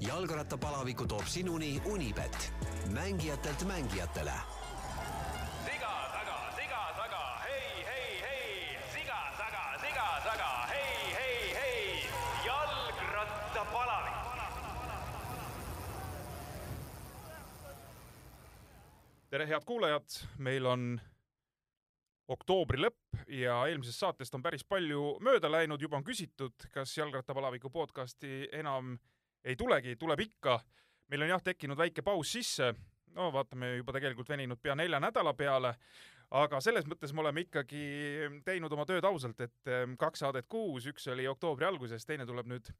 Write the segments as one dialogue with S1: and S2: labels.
S1: jalgrattapalaviku toob sinuni Unibet, mängijatelt mängijatele.
S2: siga taga, siga taga, hei, hei, hei, siga taga, siga taga, hei, hei, hei, jalgrattapalavik.
S3: tere, head kuulajad, meil on oktoobri lõpp ja eelmisest saatest on päris palju mööda läinud, juba on küsitud, kas jalgrattapalaviku podcasti enam ei tulegi, tuleb ikka. meil on jah tekkinud väike paus sisse, no vaatame juba tegelikult veninud pea nelja nädala peale, aga selles mõttes me oleme ikkagi teinud oma tööd ausalt, et ehm, kaks saadet kuus, üks oli oktoobri alguses, teine tuleb nüüd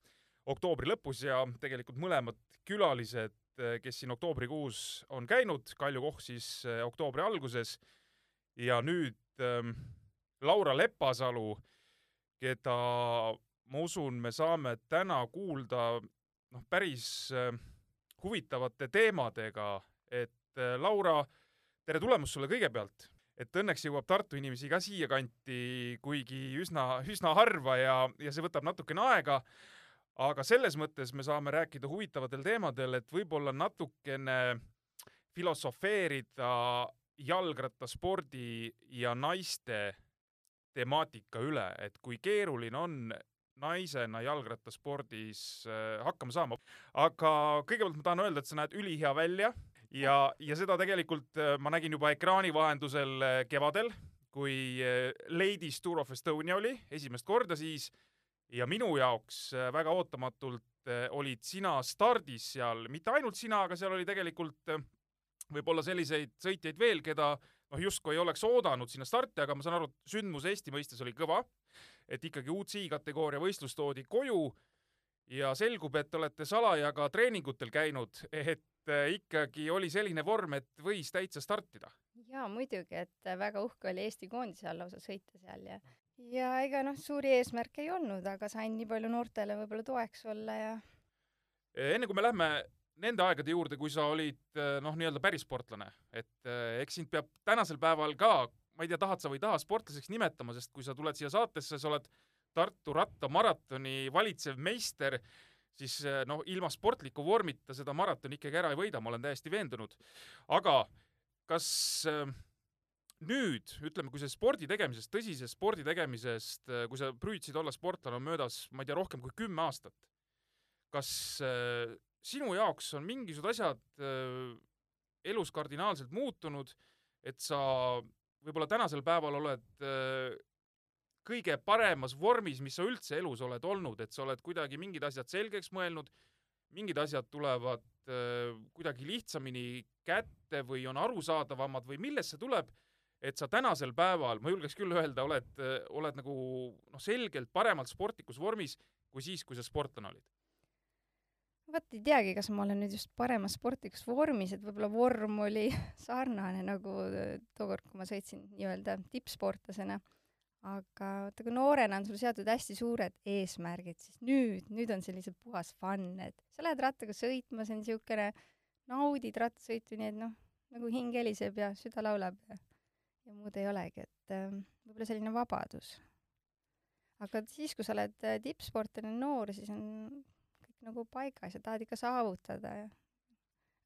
S3: oktoobri lõpus ja tegelikult mõlemad külalised, kes siin oktoobrikuus on käinud, Kalju Koch siis eh, oktoobri alguses. Ja nüüd ähm, Laura Lepasalu, keda ma usun, me saame täna kuulda noh, päris äh, huvitavate teemadega, et äh, Laura, tere tulemast sulle kõigepealt, et õnneks jõuab Tartu inimesi ka siiakanti, kuigi üsna, üsna harva ja, ja see võtab natukene aega. aga selles mõttes me saame rääkida huvitavatel teemadel, et võib-olla natukene filosofeerida jalgrattaspordi ja naiste temaatika üle, et kui keeruline on naisena jalgrattaspordis äh, hakkama saama. aga kõigepealt ma tahan öelda, et sa näed ülihea välja ja, ja seda tegelikult äh, ma nägin juba ekraani vahendusel äh, kevadel, kui Ladies Tour of Estonia oli esimest korda siis. Ja minu jaoks väga ootamatult olid sina stardis seal, mitte ainult sina, aga seal oli tegelikult võib-olla selliseid sõitjaid veel, keda noh, justkui ei oleks oodanud sinna starti, aga ma saan aru, et sündmus Eesti mõistes oli kõva et ikkagi UCI kategooria võistlus toodi koju ja selgub, et olete salaja ka treeningutel käinud, et äh, ikkagi oli selline vorm, et võis täitsa startida.
S4: jaa, muidugi, et väga uhke oli Eesti koondise all lausa sõita seal ja ja ega noh, suuri eesmärke ei olnud, aga sain nii palju noortele võib-olla toeks olla ja
S3: enne kui me lähme nende aegade juurde, kui sa olid noh, nii-öelda päris sportlane, et eks sind peab tänasel päeval ka ma ei tea, tahad sa või ei taha sportlaseks nimetama, sest kui sa tuled siia saatesse, sa oled Tartu rattamaratoni valitsev meister, siis eh, noh, ilma sportliku vormita seda maratoni ikkagi ära ei võida, ma olen täiesti veendunud. aga kas äh, nüüd, ütleme, kui see spordi tegemisest, tõsisest spordi tegemisest, eh, kui sa püüdsid olla sportlane, on möödas, ma ei tea, rohkem kui kümme aastat. kas sinu jaoks on mingisugused asjad elus kardinaalselt muutunud, et sa võib-olla tänasel päeval oled äh, kõige paremas vormis, mis sa üldse elus oled olnud, et sa oled kuidagi mingid asjad selgeks mõelnud, mingid asjad tulevad äh, kuidagi lihtsamini kätte või on arusaadavamad või millest see tuleb, et sa tänasel päeval, ma julgeks küll öelda, oled, äh, oled nagu noh, selgelt paremalt sportlikus vormis kui siis, kui sa sportlane olid?
S4: Vot ei teagi, kas ma olen nüüd just paremas sportlikus vormis, et võib-olla vorm oli sarnane nagu äh, tookord, kui ma sõitsin nii-öelda tippsportlasena. aga vaata, kui noorena on sul seatud hästi suured eesmärgid, siis nüüd, nüüd on see lihtsalt puhas fun, et sa lähed rattaga sõitma, see on niisugune, naudid rattasõitu, nii et noh, nagu hing heliseb ja süda laulab ja, ja muud ei olegi, et äh, võib-olla selline vabadus. aga siis, kui sa oled äh, tippsportlane noor, siis on nagu paigas ja tahad ikka saavutada ja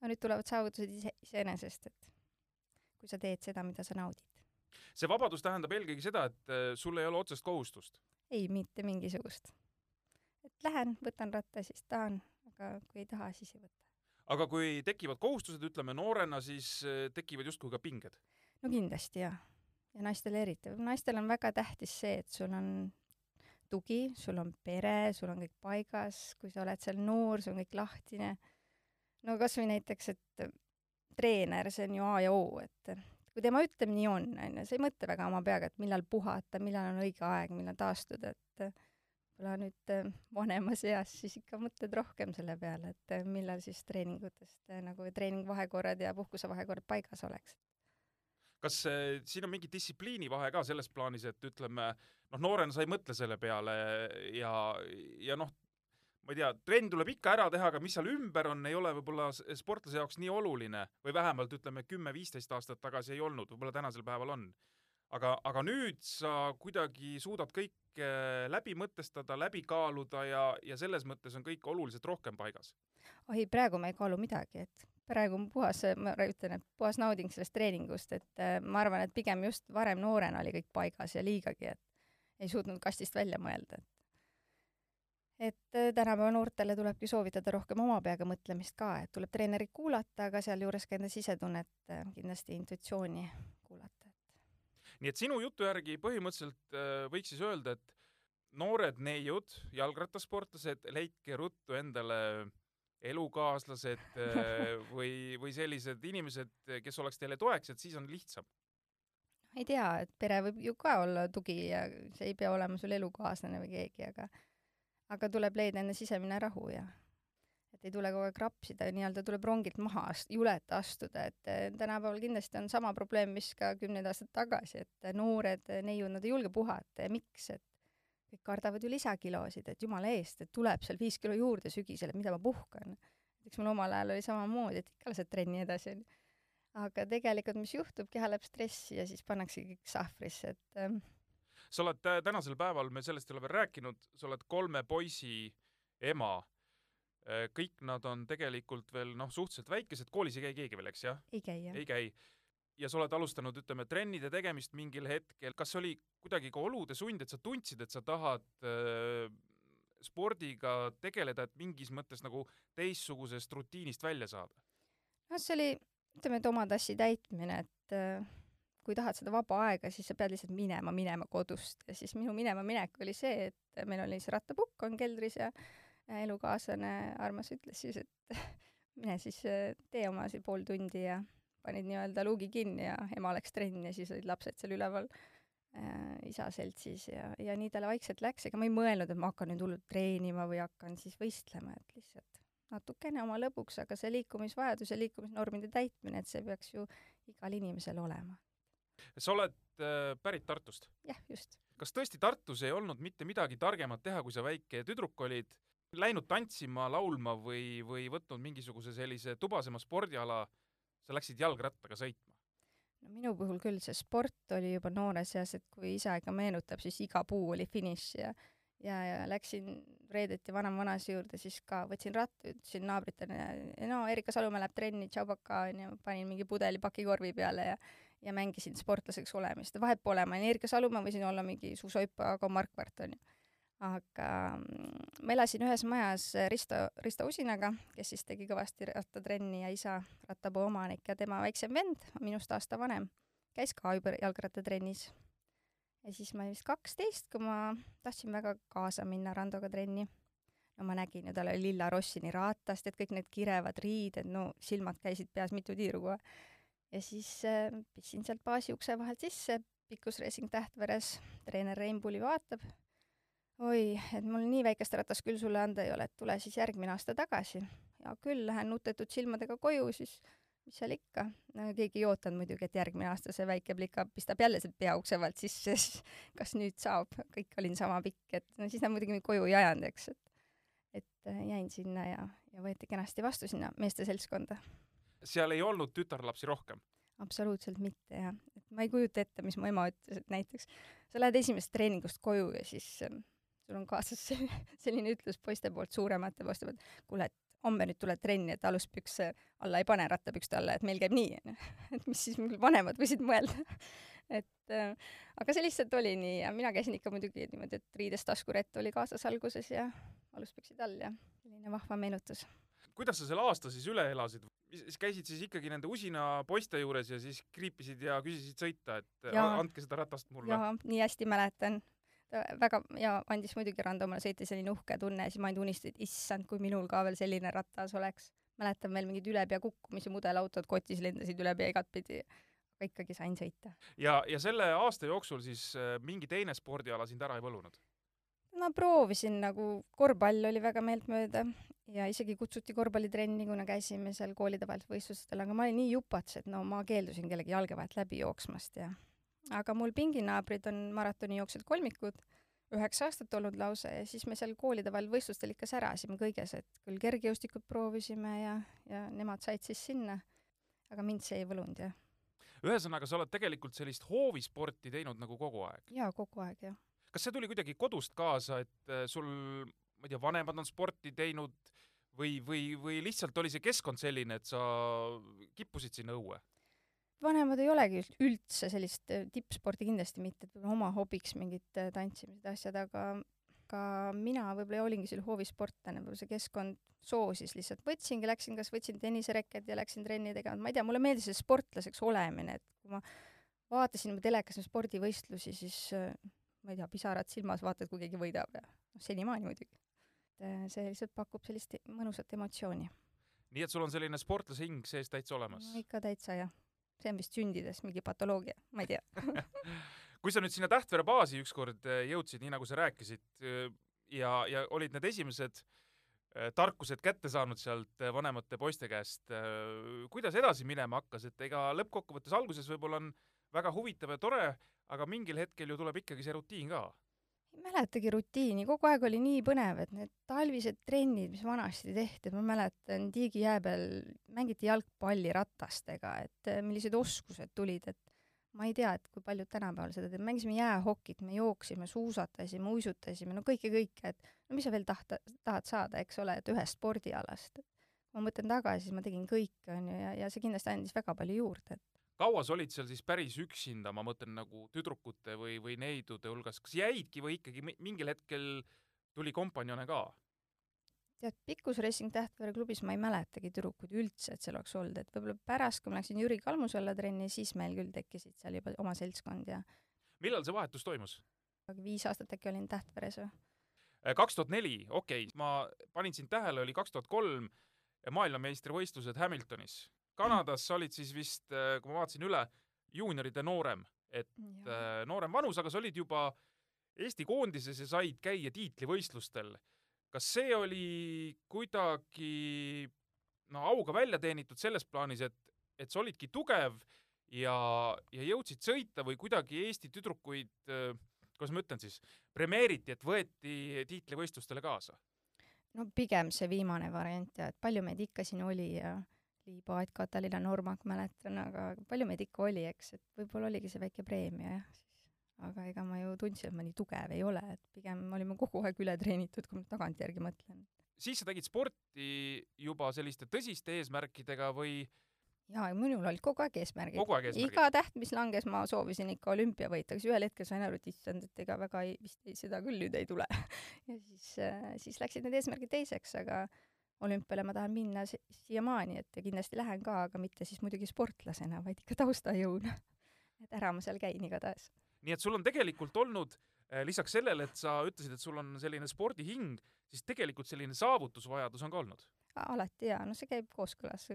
S4: no nüüd tulevad saavutused ise, iseenesest, et kui sa teed seda, mida sa naudid.
S3: see vabadus tähendab eelkõige seda, et äh, sul ei ole otsest kohustust?
S4: ei, mitte mingisugust. et lähen, võtan ratta, siis tahan, aga kui ei taha, siis ei võta.
S3: aga kui tekivad kohustused, ütleme noorena, siis äh, tekivad justkui ka pinged?
S4: no kindlasti jah. ja naistel eriti. naistel on väga tähtis see, et sul on tugi, sul on pere, sul on kõik paigas, kui sa oled seal noor, sul on kõik lahtine. no kas või näiteks, et treener, see on ju A ja O, et kui tema ütleb, nii on, on ju, sa ei mõtle väga oma peaga, et millal puhata, millal on õige aeg, millal taastuda, et võib-olla nüüd vanemas eas siis ikka mõtled rohkem selle peale, et millal siis treeningutest nagu treeningvahekorrad ja puhkusevahekorrad paigas oleks
S3: kas äh, siin on mingi distsipliini vahe ka selles plaanis, et ütleme, noh, noorena sa ei mõtle selle peale ja, ja noh, ma ei tea, trenn tuleb ikka ära teha, aga mis seal ümber on, ei ole võib-olla sportlase jaoks nii oluline või vähemalt ütleme kümme-viisteist aastat tagasi ei olnud, võib-olla tänasel päeval on. aga, aga nüüd sa kuidagi suudad kõike läbi mõtestada, läbi kaaluda ja, ja selles mõttes on kõik oluliselt rohkem paigas.
S4: oi, praegu ma ei kaalu midagi, et praegu on puhas, ma ütlen, et puhas nauding sellest treeningust, et äh, ma arvan, et pigem just varem noorena oli kõik paigas ja liigagi, et ei suutnud kastist välja mõelda, et et äh, tänapäeva noortele tulebki soovitada rohkem oma peaga mõtlemist ka, et tuleb treenerit kuulata, aga sealjuures ka enda sisetunnet, kindlasti intuitsiooni kuulata.
S3: nii et sinu jutu järgi põhimõtteliselt äh, võiks siis öelda, et noored neiud, jalgrattasportlased, leidke ruttu endale elukaaslased või, või sellised inimesed, kes oleks teile toeks, et siis on lihtsam.
S4: ei tea, et pere võib ju ka olla tugi ja see ei pea olema sul elukaaslane või keegi, aga aga tuleb leida enda sisemine rahu ja et ei tule kogu aeg rapsida, nii-öelda tuleb rongilt maha ast-, juleta astuda, et eh, tänapäeval kindlasti on sama probleem, mis ka kümneid aastaid tagasi, et noored neiud, nad ei julge puhata ja miks, et kõik kardavad ju lisakilosid, et jumala eest, et tuleb seal viis kilo juurde sügisel, et mida ma puhkan. eks mul omal ajal oli samamoodi, et ikka lased trenni edasi, onju aga tegelikult mis juhtub, keha läheb stressi ja siis pannakse kõik sahvrisse, et ähm,
S3: sa oled tä- tänasel päeval, me sellest ei ole veel rääkinud, sa oled kolme poisi ema. kõik nad on tegelikult veel noh, suhteliselt väikesed, koolis ei käi keegi veel, eks jah?
S4: ei käi jah
S3: ei. käi. Ja sa oled alustanud, ütleme, trennide tegemist mingil hetkel, kas oli kuidagi ka olude sund, et sa tundsid, et sa tahad äh, spordiga tegeleda, et mingis mõttes nagu teistsugusest rutiinist välja saada?
S4: noh, see oli, ütleme, et oma tassi täitmine, et äh, kui tahad seda vaba aega, siis sa pead lihtsalt minema, minema kodust ja siis minu minema minek oli see, et meil oli see rattapukk on keldris ja elukaaslane Armas ütles siis, et mine siis äh, tee oma see pool tundi ja panid nii-öelda luugi kinni ja ema läks trenni ja siis olid lapsed seal üleval äh, isa seltsis ja, ja nii talle vaikselt läks, ega ma ei mõelnud, et ma hakkan nüüd hullult treenima või hakkan siis võistlema, et lihtsalt natukene oma lõbuks, aga see liikumisvajadus ja liikumisnormide täitmine, et see peaks ju igal inimesel olema.
S3: sa oled äh, pärit Tartust.
S4: jah, just.
S3: kas tõesti Tartus ei olnud mitte midagi targemat teha, kui sa väike tüdruk olid, läinud tantsima, laulma või, või võtnud mingisuguse sellise tubasema spordiala, sa läksid jalgrattaga sõitma?
S4: no minu puhul küll see sport oli juba noores eas, et kui isa ikka meenutab, siis iga puu oli finiš ja ja, ja läksin reedeti vanem-vanase juurde, siis ka võtsin ratta, ütlesin naabritele, no Erika Salumäe läheb trenni, tšau-pakaa onju, panin mingi pudeli pakikorvi peale ja ja mängisin sportlaseks olemist, vahet pole, ma olin Erika Salumäe, võisin olla mingi suusahüppaja, Ago Markvart onju. Aga mm, ma elasin ühes majas Risto, Risto Usinaga, kes siis tegi kõvasti rattatrenni ja isa rattapuu omanik ja tema väiksem vend, minust aasta vanem, käis ka juba jalgrattatrennis. ja siis ma olin vist kaksteist, kui ma tahtsin väga kaasa minna Randoga trenni. no ma nägin ju, tal oli lilla Rossini ratast, et kõik need kirevad riided, no silmad käisid peas mitu tiiru kohe. ja siis äh, pistsin sealt baasi ukse vahelt sisse, pikkusreising Tähtveres, treener Rein Puli vaatab. oi, et mul nii väikest ratast küll sulle anda ei ole, et tule siis järgmine aasta tagasi. hea küll, lähen nutetud silmadega koju, siis mis seal ikka no,, keegi ei ootanud muidugi, et järgmine aasta see väike plika pistab jälle sealt peaukse vahelt sisse, siis kas nüüd saab, kõik olin sama pikk, et no siis nad muidugi mind koju ei ajanud, eks, et et äh, jäin sinna ja, ja võeti kenasti vastu sinna meeste seltskonda.
S3: seal ei olnud tütarlapsi rohkem?
S4: absoluutselt mitte jah, et ma ei kujuta ette, mis mu ema ütles, et näiteks sa lähed esimesest treeningust koju ja siis ähm, sul on kaasas selline, ütlus poiste poolt, suuremate poiste poolt, kuule, et homme nüüd tuled trenni, et aluspükse alla ei pane rattapükste alla, et meil käib nii, onju. et mis siis mul vanemad võisid mõelda. et äh, aga see lihtsalt oli nii ja mina käisin ikka muidugi niimoodi, et riidest taskurett oli kaasas alguses ja aluspüksid all ja selline vahva meenutus.
S3: kuidas sa selle aasta siis üle elasid? käisid siis ikkagi nende usina poiste juures ja siis kriipisid ja küsisid sõita, et
S4: Jaa.
S3: andke seda ratast mulle?
S4: jaa, nii hästi mäletan. Ta väga ja andis muidugi randomale sõita selline uhke tunne ja siis ma ainult unistasin, et issand, kui minul ka veel selline ratas oleks. mäletan veel mingeid ülepea kukkumisi, mudelautod kotis lendasid üle pea igatpidi, aga ikkagi sain sõita.
S3: ja, ja selle aasta jooksul siis äh, mingi teine spordiala sind ära ei võlunud?
S4: ma proovisin nagu, korvpall oli väga meeltmööda ja isegi kutsuti korvpallitrenni, kuna käisime seal koolide vahel võistlustel, aga ma olin nii jupats, et no ma keeldusin kellegi jalge vahelt läbi jooksmast ja aga mul pinginaabrid on maratonijooksjad kolmikud, üheksa aastat olnud lausa ja siis me seal koolide vahel võistlustel ikka särasime kõiges, et küll kergejõustikut proovisime ja, ja nemad said siis sinna. aga mind see ei võlunud jah.
S3: ühesõnaga, sa oled tegelikult sellist hoovisporti teinud nagu kogu aeg.
S4: jaa, kogu aeg jah.
S3: kas see tuli kuidagi kodust kaasa, et äh, sul, ma ei tea, vanemad on sporti teinud või, või, või lihtsalt oli see keskkond selline, et sa kippusid sinna õue?
S4: Vanemad ei olegi üld- üldse sellist äh, tippsporti kindlasti mitte, et oma hobiks mingid äh, tantsimised ja asjad, aga ka mina võib-olla olingi selline hoovisportlane, võib-olla see keskkond soosis lihtsalt, võtsingi, läksin, kas võtsin tennisereket ja läksin trenni tegema, ma ei tea, mulle meeldis see sportlaseks olemine, et kui ma vaatasin telekas spordivõistlusi, siis äh, ma ei tea, pisarad silmas, vaatad, kui keegi võidab ja noh, senimaani muidugi. et see lihtsalt pakub sellist mõnusat emotsiooni.
S3: Nii et sul on selline sportlase hing sees täitsa olemas?
S4: Ikka täitsa jah, see on vist sündides mingi patoloogia, ma ei tea.
S3: kui sa nüüd sinna Tähtvere baasi ükskord äh, jõudsid, nii nagu sa rääkisid äh, ja, ja olid need esimesed äh, tarkused kätte saanud sealt vanemate poiste käest, kuidas edasi minema hakkas, et ega lõppkokkuvõttes alguses võib-olla on väga huvitav ja tore, aga mingil hetkel ju tuleb ikkagi see rutiin ka.
S4: Ei mäletagi rutiini, kogu aeg oli nii põnev, et need talvised trennid, mis vanasti tehti, ma mäletan Tiigi jää peal mängiti jalgpalli ratastega, et eh, millised oskused tulid, et ma ei tea, et kui paljud tänapäeval seda teevad, mängisime jäähokit, me jooksime, suusatasime, uisutasime, no kõike, kõike, et no mis sa veel tahta, tahad saada, eks ole, et ühest spordialast. kui ma mõtlen tagasi, siis ma tegin kõike, onju, ja, ja see kindlasti andis väga palju juurde, et
S3: kaua sa olid seal siis päris üksinda, ma mõtlen nagu tüdrukute või, või neidude hulgas, kas jäidki või ikkagi mi- mingil hetkel tuli kompanjone ka?
S4: tead, pikkusracing Tähtvere klubis ma ei mäletagi tüdrukuid üldse, et seal oleks olnud, et võib-olla pärast, kui ma läksin Jüri Kalmusella trenni, siis meil küll tekkisid seal juba oma seltskond ja
S3: millal see vahetus toimus?
S4: viis aastat äkki olin Tähtveres või?
S3: kaks tuhat neli, okei okay,, ma panin sind tähele, oli kaks tuhat kolm maailmameistrivõistlused Hamiltonis. Kanadas sa olid siis vist, kui ma vaatasin üle, juunioride noorem, et äh, noorem vanus, aga sa olid juba Eesti koondises ja said käia tiitlivõistlustel. kas see oli kuidagi no auga välja teenitud selles plaanis, et, et sa olidki tugev ja, ja jõudsid sõita või kuidagi Eesti tüdrukuid, kuidas ma ütlen siis, premeeriti, et võeti tiitlivõistlustele kaasa?
S4: no pigem see viimane variant ja et palju meid ikka siin oli ja Liiv Paet, Katariina Normak mäletan, aga palju meid ikka oli, eks, et võib-olla oligi see väike preemia jah, siis aga ega ma ju tundsin, et ma nii tugev ei ole, et pigem olime kogu aeg ületreenitud, kui ma tagantjärgi mõtlen.
S3: siis sa tegid sporti juba selliste tõsiste eesmärkidega või
S4: jaa, minul olid kogu aeg eesmärgid. iga täht, mis langes, ma soovisin ikka olümpia võita, siis ühel hetkel sain aru, et issand, et ega väga ei, vist ei, seda küll nüüd ei tule. ja siis, siis läksid need eesmärgid teiseks, aga olümpiale ma tahan minna si siiamaani, et kindlasti lähen ka, aga mitte siis muidugi sportlasena, vaid ikka taustajõuna. et ära ma seal käin igatahes.
S3: nii et sul on tegelikult olnud eh, lisaks sellele, et sa ütlesid, et sul on selline spordihing, siis tegelikult selline saavutusvajadus on ka olnud.
S4: alati jaa, no see käib kooskõlas.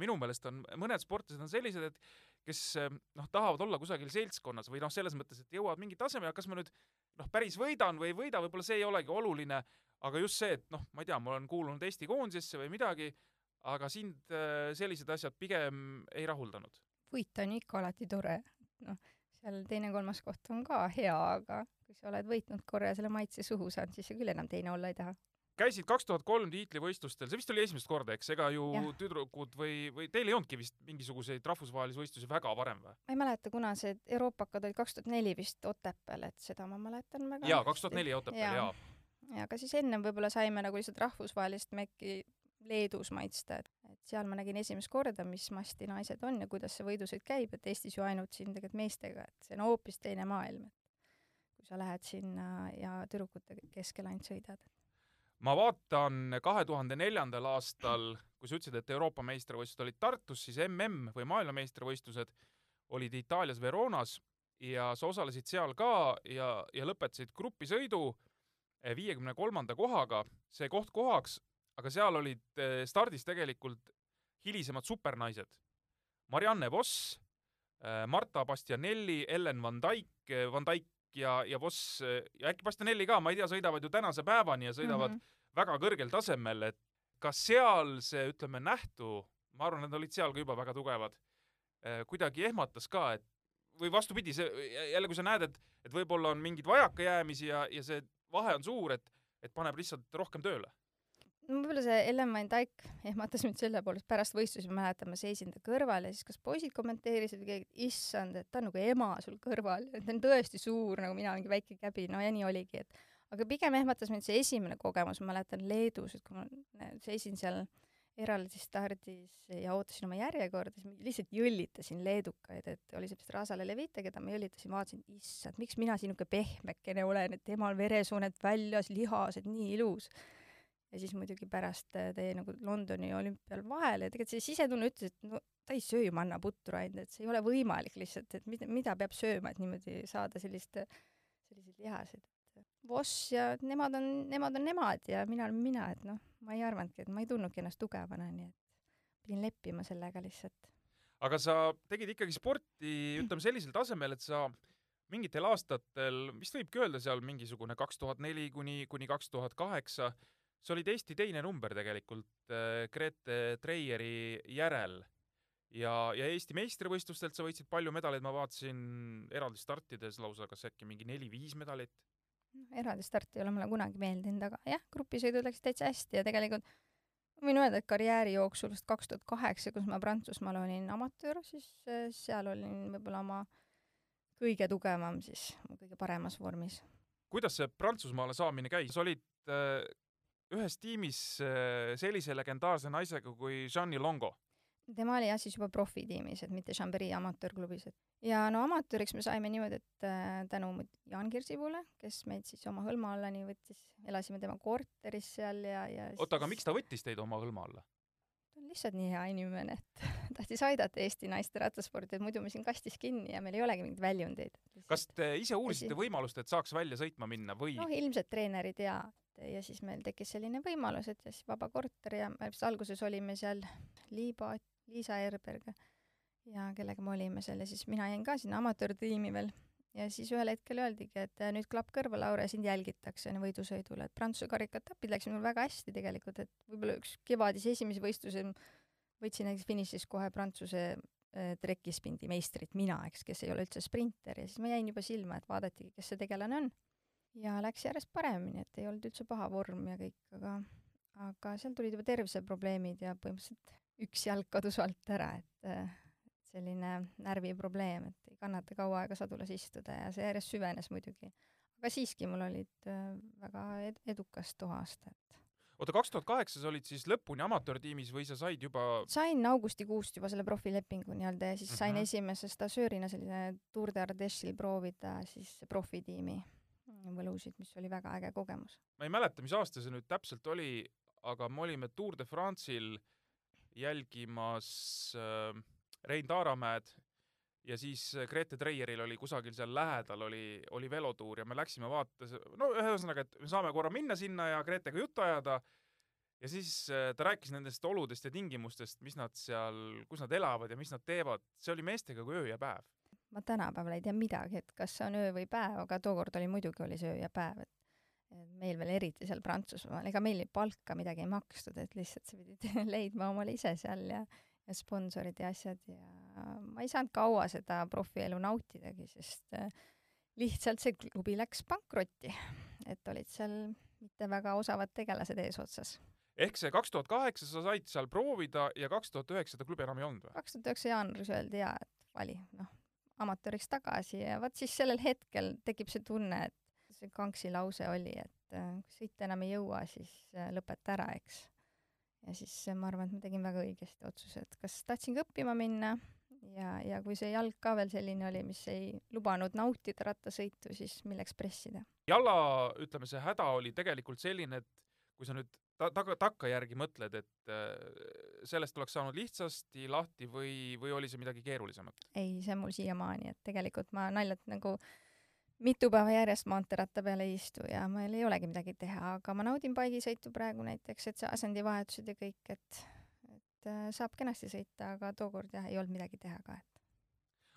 S3: minu meelest on mõned sportlased on sellised, et kes eh, noh, tahavad olla kusagil seltskonnas või noh, selles mõttes, et jõuavad mingi tasemele, kas ma nüüd noh, päris võidan või ei võida, võib-olla see ei olegi oluline, aga just see, et noh, ma ei tea, ma olen kuulunud Eesti koondisesse või midagi, aga sind eh, sellised asjad pigem ei rahuldanud.
S4: võita on ikka alati tore, noh, seal teine-kolmas koht on ka hea, aga kui sa oled võitnud korra ja selle maitse suhu saanud, siis sa küll enam teine olla ei taha.
S3: Käisid kaks tuhat kolm tiitlivõistlustel, see vist oli esimest korda, eks, ega ju
S4: Jah.
S3: tüdrukud või, või teil ei olnudki vist mingisuguseid rahvusvahelisi võistlusi väga varem või?
S4: ma ei mäleta, kuna see euroopakad olid kaks tuhat neli vist Otepääl, et seda ma mäletan väga
S3: jaa, kaks tuhat neli Otepääl,
S4: Jaa. ja ka siis ennem võib-olla saime nagu lihtsalt rahvusvahelist mekki Leedus maitsta, et, et seal ma nägin esimest korda, mis masti naised on ja kuidas see võidusõit käib, et Eestis ju ainult siin tegelikult meestega, et see on hoopis teine maailm, et kui sa lähed sinna ja tüdrukute keskel ainult sõidad.
S3: Ma vaatan kahe tuhande neljandal aastal, kui sa ütlesid, et Euroopa meistrivõistlused olid Tartus, siis MM või maailmameistrivõistlused olid Itaalias Veronas ja sa osalesid seal ka ja, ja lõpetasid grupisõidu viiekümne kolmanda kohaga, see koht kohaks, aga seal olid eh, stardis tegelikult hilisemad supernaised. Marianne Voss, Marta Bastianelli, Ellen Van Dijk, Van Dijk ja, ja Voss eh, ja äkki Bastianelli ka, ma ei tea, sõidavad ju tänase päevani ja sõidavad mm. -hmm. väga kõrgel tasemel, et kas seal see, ütleme, nähtu, ma arvan, nad olid seal ka juba väga tugevad, kuidagi ehmatas ka, et või vastupidi, see jälle, kui sa näed, et, et võib-olla on mingeid vajakajäämisi ja, ja see vahe on suur, et, et paneb lihtsalt rohkem tööle.
S4: Võib-olla see Ellen Van Dyke ehmatas mind selle poolest, pärast võistlusi ma mäletan, ma seisin ta kõrval ja siis kas poisid kommenteerisid või keegi, issand, et ta on nagu ema sul kõrval, et ta on tõesti suur, nagu mina mingi väike käbi, no ja nii oligi, et aga pigem ehmatas mind see esimene kogemus, ma mäletan Leedus, et kui ma seisin seal eraldi stardis ja ootasin oma järjekorda, siis ma lihtsalt jõllitasin leedukaid, et oli see vist Rasale Levite, keda ma jõllitasin, vaatasin, issand, miks mina siin niisugune pehmekene olen, et temal veresooned väljas, lihased, nii ilus ja siis muidugi pärast äh, tõi nagu Londoni olümpial vahele ja tegelikult see sisetunne ütles, et no ta ei söö ju mannaputru ainult, et see ei ole võimalik lihtsalt, et mida, mida peab sööma, et niimoodi saada sellist, selliseid lihaseid. Voss ja nemad on, nemad on nemad ja mina olen mina, et noh, ma ei arvanudki, et ma ei tundnudki ennast tugevana, nii et pidin leppima sellega lihtsalt.
S3: aga sa tegid ikkagi sporti, ütleme sellisel tasemel, et sa mingitel aastatel, vist võibki öelda seal mingisugune kaks tuhat neli kuni, kuni kaks tuhat kaheksa, sa olid Eesti teine number tegelikult äh, Grete Treieri järel ja, ja Eesti meistrivõistlustelt sa võitsid palju medaleid, ma vaatasin eraldi startides lausa kas äkki mingi neli-viis medalit.
S4: eraldi start ei ole mulle kunagi meeldinud, aga jah, grupisõidud läksid täitsa hästi ja tegelikult ma võin öelda, et karjääri jooksul vist kaks tuhat kaheksa, kus ma Prantsusmaal olin amatöör, siis äh, seal olin võib-olla oma kõige tugevam siis, kõige paremas vormis.
S3: kuidas see Prantsusmaale saamine käis, olid äh, ühes tiimis äh, sellise legendaarse naisega kui Jeanni Longo.
S4: tema oli jah siis juba profitiimis, et mitte Chambéry amatöörklubis, et ja no amatööriks me saime niimoodi, et äh, tänu Jaan Kirsipule, kes meid siis oma hõlma alla nii võttis, elasime tema korteris seal ja, ja
S3: oota, aga miks ta võttis teid oma hõlma alla?
S4: ta on lihtsalt nii hea inimene, et tahtis aidata Eesti naiste rattasporti, et muidu me siin kastis kinni ja meil ei olegi mingeid väljundeid.
S3: kas te ise uurisite võimalust, et saaks välja sõitma minna või?
S4: noh, ilmselt treenerid ja ja siis meil tekkis selline võimalus, et siis vaba korter ja me vist alguses olime seal Liiba, Liisa Erberg ja kellega me olime seal ja siis mina jäin ka sinna amatöörtiimi veel. ja siis ühel hetkel öeldigi, et nüüd klapp kõrva, Laure, sind jälgitakse võidusõidul, et Prantsuse karikatapid läksid mul väga hästi tegelikult, et võib-olla üks kevadise esimese võistluse võtsin näiteks finišis kohe Prantsuse äh, trekispindi meistrit, mina, eks, kes ei ole üldse sprinter. Ja siis ma jäin juba silma, et vaadatigi, kes see tegelane on ja läks järjest paremini, et ei olnud üldse paha vorm ja kõik, aga aga seal tulid juba terviseprobleemid ja põhimõtteliselt üks jalg kadus alt ära, et selline närviprobleem, et ei kannata kaua aega sadulas istuda ja see järjest süvenes muidugi. aga siiski mul olid äh, väga ed edukas too aasta, et
S3: oota, kaks tuhat kaheksa sa olid siis lõpuni amatöörtiimis või sa said juba
S4: sain augustikuust juba selle profilepingu nii-öelda ja siis sain mm -hmm. esimese stažöörina selline Tour de Ardèche'il proovida siis profitiimi võlusid, mis oli väga äge kogemus.
S3: ma ei mäleta, mis aasta see nüüd täpselt oli, aga me olime Tour de France'il jälgimas äh, Rein Taaramäed ja siis Grete Treieril oli kusagil seal lähedal oli, oli velotuur ja me läksime vaatas, no ühesõnaga, et me saame korra minna sinna ja Gretega juttu ajada. Ja siis äh, ta rääkis nendest oludest ja tingimustest, mis nad seal, kus nad elavad ja mis nad teevad, see oli meestega kui öö ja päev
S4: ma tänapäeval ei tea midagi, et kas see on öö või päev, aga tookord oli muidugi oli see öö ja päev, et et meil veel eriti seal Prantsusmaal, ega meil palka midagi ei makstud, et lihtsalt sa pidid leidma omale ise seal ja ja sponsorid ja asjad ja ma ei saanud kaua seda profielu nautidagi, sest äh, lihtsalt see klubi läks pankrotti. et olid seal mitte väga osavad tegelased eesotsas
S3: ehk see kaks tuhat kaheksa sa said seal proovida ja kaks tuhat üheksa seda klubi enam ei olnud või?
S4: kaks tuhat üheksa jaanuaris öeldi jaa, et vali, noh, amatööriks tagasi ja vot siis sellel hetkel tekib see tunne, et see Kanksi lause oli, et äh, kui sõita enam ei jõua, siis äh, lõpeta ära, eks. ja siis äh, ma arvan, et ma tegin väga õigesti otsuse, et kas tahtsingi õppima minna ja, ja kui see jalg ka veel selline oli, mis ei lubanud nautida rattasõitu, siis milleks pressida.
S3: jala, ütleme, see häda oli tegelikult selline, et kui sa nüüd ta-, taga, takkajärgi mõtled, et äh, sellest oleks saanud lihtsasti lahti või, või oli see midagi keerulisemat?
S4: ei, see on mul siiamaani, et tegelikult ma naljalt nagu mitu päeva järjest maanteeratta peal ei istu ja meil ei olegi midagi teha, aga ma naudin baigisõitu praegu näiteks, et see asendivahetused ja kõik, et, et äh, saab kenasti sõita, aga tookord jah, ei olnud midagi teha ka, et.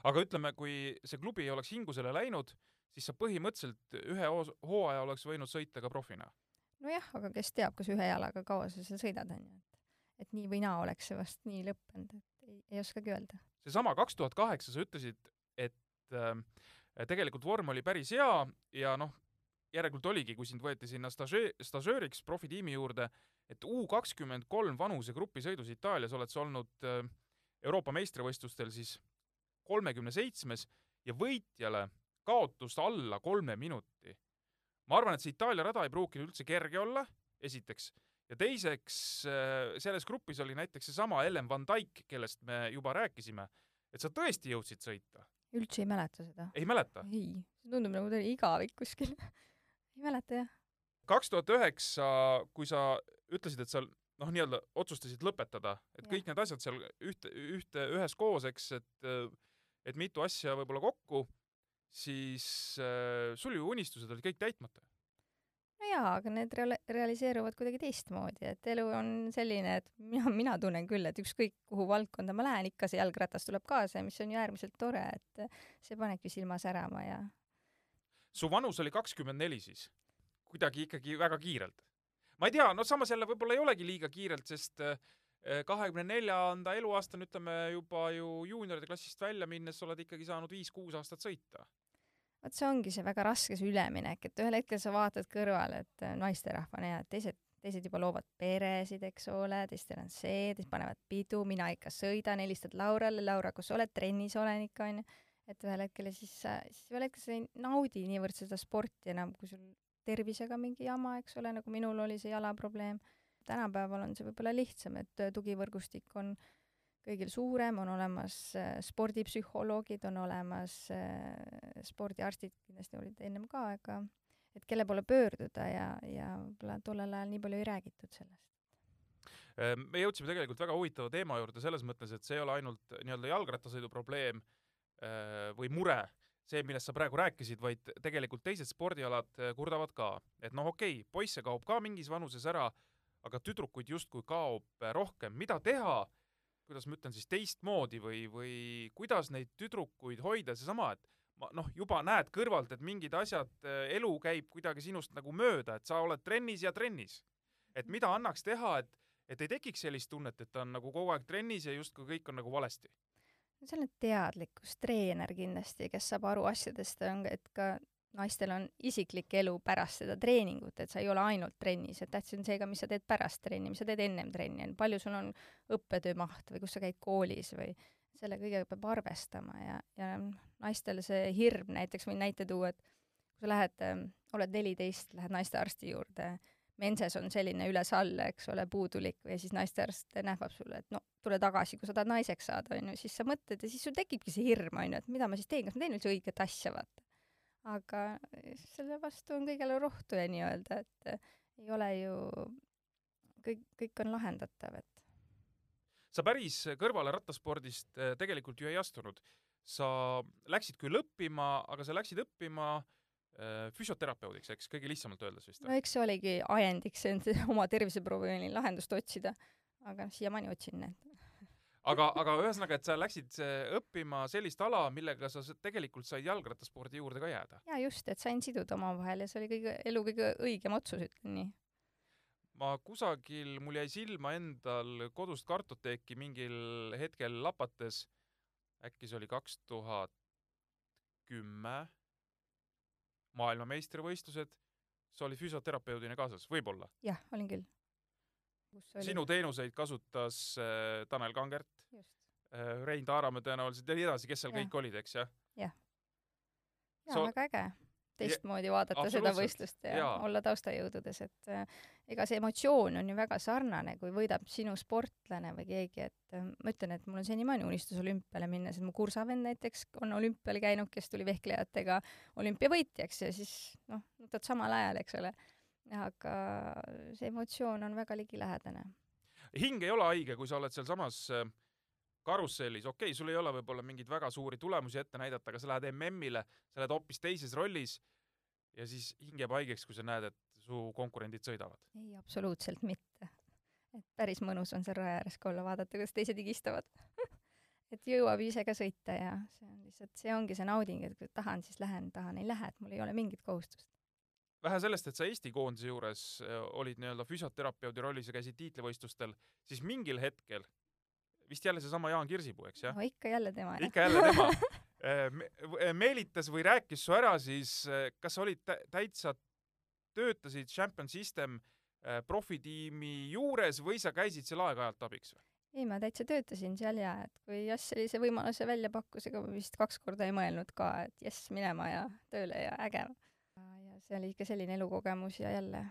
S3: aga ütleme, kui see klubi ei oleks hingusele läinud, siis sa põhimõtteliselt ühe hooaja oleks võinud sõita ka profina
S4: nojah, aga kes teab, kas ühe jalaga kaua sa seal sõidad, onju, et et nii või naa oleks see vast nii lõppenud, et ei, ei oskagi öelda.
S3: seesama kaks tuhat kaheksa, sa ütlesid, et äh, tegelikult vorm oli päris hea ja noh, järelikult oligi, kui sind võeti sinna stažöö-, stažööriks profitiimi juurde, et U kakskümmend kolm vanusegrupi sõidus Itaalias oled sa olnud äh, Euroopa meistrivõistlustel siis kolmekümne seitsmes ja võitjale kaotust alla kolme minuti. Ma arvan, et see Itaalia rada ei pruukinud üldse kerge olla, esiteks, ja teiseks äh, selles grupis oli näiteks seesama Ellen Van Dijk, kellest me juba rääkisime, et sa tõesti jõudsid sõita,
S4: üldse ei mäleta seda.
S3: ei mäleta?
S4: ei, see tundub nagu ta oli igavik kuskil. ei mäleta jah.
S3: kaks tuhat üheksa, kui sa ütlesid, et sa noh, nii-öelda otsustasid lõpetada, et
S4: Jah.
S3: kõik need asjad seal ühte, ühte, üheskoos, eks, et et mitu asja võib-olla kokku, siis äh, sul ju unistused olid kõik täitmata.
S4: no jaa, aga need reale-, realiseeruvad kuidagi teistmoodi, et elu on selline, et mina, mina tunnen küll, et ükskõik kuhu valdkonda ma lähen, ikka see jalgratas tuleb kaasa ja mis on ju äärmiselt tore, et see panebki silma särama ja
S3: su vanus oli kakskümmend neli siis, kuidagi ikkagi väga kiirelt. ma ei tea, no samas jälle võib-olla ei olegi liiga kiirelt, sest kahekümne neljanda eluaastani, ütleme juba ju juunioride klassist välja minnes oled ikkagi saanud viis-kuus aastat sõita.
S4: vot see ongi see väga raske see üleminek, et ühel hetkel sa vaatad kõrvale, et äh, naisterahvana ja teised, teised juba loovad peresid, eks ole, teistel on see, teised panevad pidu, mina ikka sõidan, helistad Laurale, Laura, kus sa oled, trennis olen ikka onju. et ühel hetkel ja siis siis ühel hetkel sa ei naudi niivõrd seda sporti enam, kui sul tervisega mingi jama, eks ole, nagu minul oli see jalaprobleem. Tänapäeval on see võib-olla lihtsam, et äh, tugivõrgustik on kõigil suurem, on olemas äh, spordipsühholoogid, on olemas äh, spordiarstid, kindlasti olid ennem ka, aga et kelle poole pöörduda ja, ja võib-olla tollel ajal nii palju ei räägitud sellest.
S3: Ehm, me jõudsime tegelikult väga huvitava teema juurde selles mõttes, et see ei ole ainult nii-öelda jalgrattasõidu probleem või mure, see, millest sa praegu rääkisid, vaid tegelikult teised spordialad kurdavad ka, et noh, okei okay,, poisse kaob ka mingis vanuses ära, aga tüdrukuid justkui kaob äh, rohkem, mida teha, kuidas ma ütlen siis teistmoodi või, või kuidas neid tüdrukuid hoida, seesama, et ma noh, juba näed kõrvalt, et mingid asjad, elu käib kuidagi sinust nagu mööda, et sa oled trennis ja trennis. et mida annaks teha, et et ei tekiks sellist tunnet, et ta on nagu kogu aeg trennis ja justkui kõik on nagu valesti.
S4: see on teadlikkus, treener kindlasti, kes saab aru asjadest, on, et ka naistel on isiklik elu pärast seda treeningut, et sa ei ole ainult trennis, et tähtis on see ka, mis sa teed pärast trenni, mis sa teed ennem trenni, palju sul on õppetöö maht või kus sa käid koolis või selle kõigega peab arvestama ja, ja naistel see hirm, näiteks võin näite tuua, et kui sa lähed, oled neliteist, lähed naistearsti juurde, menses on selline üles-alla, eks ole, puudulik ja siis naistearst nähvab sulle, et no tule tagasi, kui sa tahad naiseks saada, onju, siis sa mõtled ja siis sul tekibki see hirm, onju, et mida ma siis teen, kas ma teen üldse õiget asja, vaata. Aga selle vastu on kõigele rohtu ja nii-öelda, et eh, ei ole ju, kõik, kõik on lahendatav, et
S3: sa päris kõrvale rattaspordist eh, tegelikult ju ei astunud. sa läksid küll õppima, aga sa läksid õppima füsioterapeudiks, eks, kõige lihtsamalt öeldes vist
S4: no eks see oligi ajendiks end oma terviseprobleemile lahendust otsida, aga noh, siiamaani otsin need.
S3: aga, aga ühesõnaga, et sa läksid eh, õppima sellist ala, millega sa tegelikult said jalgrattaspordi juurde ka jääda.
S4: ja just, et sain siduda omavahel ja see oli kõige, elu kõige õigem otsus, ütlen nii.
S3: ma kusagil, mul jäi silma endal kodust kartoteeki mingil hetkel lapates, äkki see oli kaks tuhat kümme, maailmameistrivõistlused, sa olid füsioterapeudina kaasas, võib-olla.
S4: jah, olin küll.
S3: Sinu teenuseid kasutas äh, Tanel Kangert äh,, Rein Taaramäe tõenäoliselt ja nii edasi, kes seal
S4: Jah.
S3: kõik olid, eks jah?
S4: jaa
S3: Sa-
S4: so,, väga äge. teistmoodi vaadata seda
S3: absoluutselt,
S4: võistlust ja
S3: jaa.
S4: olla taustajõududes, et äh, ega see emotsioon on ju väga sarnane, kui võidab sinu sportlane või keegi, et äh, ma ütlen, et mul on senimaani unistus olümpiale minna, sest mu kursavend näiteks on olümpial käinud, kes tuli vehklejatega olümpiavõitjaks ja siis noh, võtad samal ajal, eks ole. Aga see emotsioon on väga ligilähedane.
S3: hing ei ole haige, kui sa oled sealsamas äh, karussellis, okei okay,, sul ei ole võib-olla mingeid väga suuri tulemusi ette näidata, aga sa lähed MM-ile, sa oled hoopis teises rollis ja siis hing jääb haigeks, kui sa näed, et su konkurendid sõidavad.
S4: ei, absoluutselt mitte. et päris mõnus on seal raja ääres ka olla, vaadata, kuidas teised higistavad. et jõuab ise ka sõita ja see on lihtsalt, see ongi see nauding, et kui tahan, siis lähen, tahan, ei lähe, et mul ei ole mingit kohustust.
S3: Vähe sellest, et sa Eesti koondise juures äh, olid nii-öelda füsioterapeudi rollis ja käisid tiitlivõistlustel, siis mingil hetkel, vist jälle seesama Jaan Kirsipuu, eks jah?
S4: no ikka jälle tema,
S3: ikka jälle tema äh, me- meelitas või rääkis su ära siis, kas sa olid tä- täitsa töötasid Champion System äh, profitiimi juures või sa käisid seal aeg-ajalt abiks või?
S4: ei, ma täitsa töötasin seal ja et kui Jass sellise võimaluse välja pakkus, ega ma vist kaks korda ei mõelnud ka, et jess, minema ja tööle ja äge. See oli ikka selline elukogemus ja jälle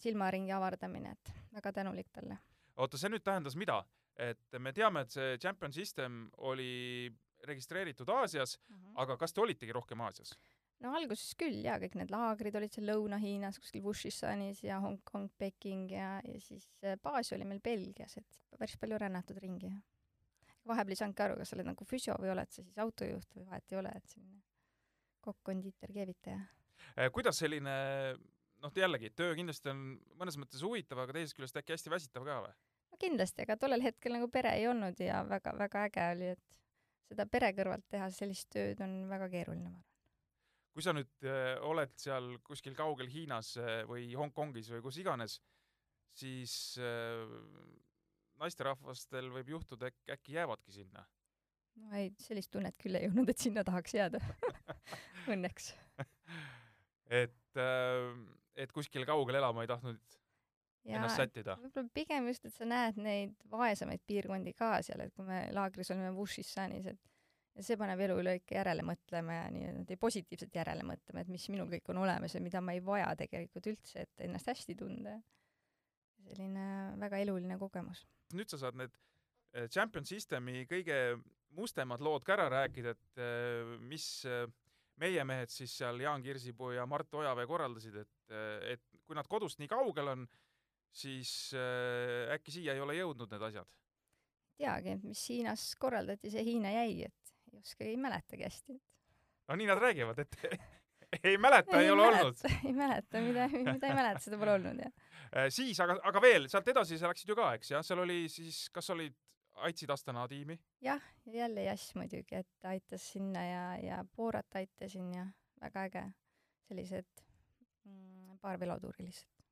S4: silmaringi avardamine, et väga tänulik talle.
S3: oota, see nüüd tähendas mida? et me teame, et see Champion System oli registreeritud Aasias, aga kas te olitegi rohkem Aasias?
S4: no alguses küll jaa, kõik need laagrid olid seal Lõuna-Hiinas kuskil Wushishanis ja Hongkong, Peking ja, ja siis äh, baas oli meil Belgias, et päris palju rännatud ringi. vahepeal ei saanudki aru, kas sa oled nagu füsio või oled sa siis autojuht või vahet ei ole, et selline kokk, kondiiter, keevitaja.
S3: Eh, kuidas selline noh, jällegi töö kindlasti on mõnes mõttes huvitav, aga teisest küljest äkki hästi väsitav ka või?
S4: no kindlasti, aga tollel hetkel nagu pere ei olnud ja väga-väga äge oli, et seda pere kõrvalt teha sellist tööd on väga keeruline, ma arvan.
S3: kui sa nüüd äh, oled seal kuskil kaugel Hiinas äh, või Hongkongis või kus iganes, siis äh, naisterahvastel võib juhtuda, äkki, äkki jäävadki sinna.
S4: no ei, sellist tunnet küll ei olnud, et sinna tahaks jääda. Õnneks.
S3: et äh,, et kuskil kaugel elama ei tahtnud
S4: ja
S3: ennast sättida.
S4: võib-olla pigem just, et sa näed neid vaesemaid piirkondi ka seal, et kui me laagris olime Wushishanis, et ja see paneb elu üle ikka järele mõtlema ja nii-öelda positiivselt järele mõtlema, et mis minul kõik on olemas ja mida ma ei vaja tegelikult üldse, et ennast hästi tunda. selline väga eluline kogemus.
S3: nüüd sa saad need äh, Champion Systemi kõige mustemad lood ka ära rääkida, et äh, mis äh, meie mehed siis seal Jaan Kirsipuu ja Mart Ojavee korraldasid, et, et kui nad kodust nii kaugel on, siis äh, äkki siia ei ole jõudnud need asjad?
S4: teagi, mis Hiinas korraldati, see Hiina jäi, et ei oska, ei mäletagi hästi.
S3: no nii nad räägivad, et ei mäleta, ei ole olnud.
S4: ei mäleta, mida, mida ei mäleta, seda pole olnud jah.
S3: siis, aga, aga veel sealt edasi sa läksid ju ka, eks jah, seal oli siis, kas olid, aitasid Astana tiimi?
S4: jah, ja jälle Jass muidugi, et aitas sinna ja, ja Boorat aitasin ja väga äge. sellised mm, paar velotuuri lihtsalt.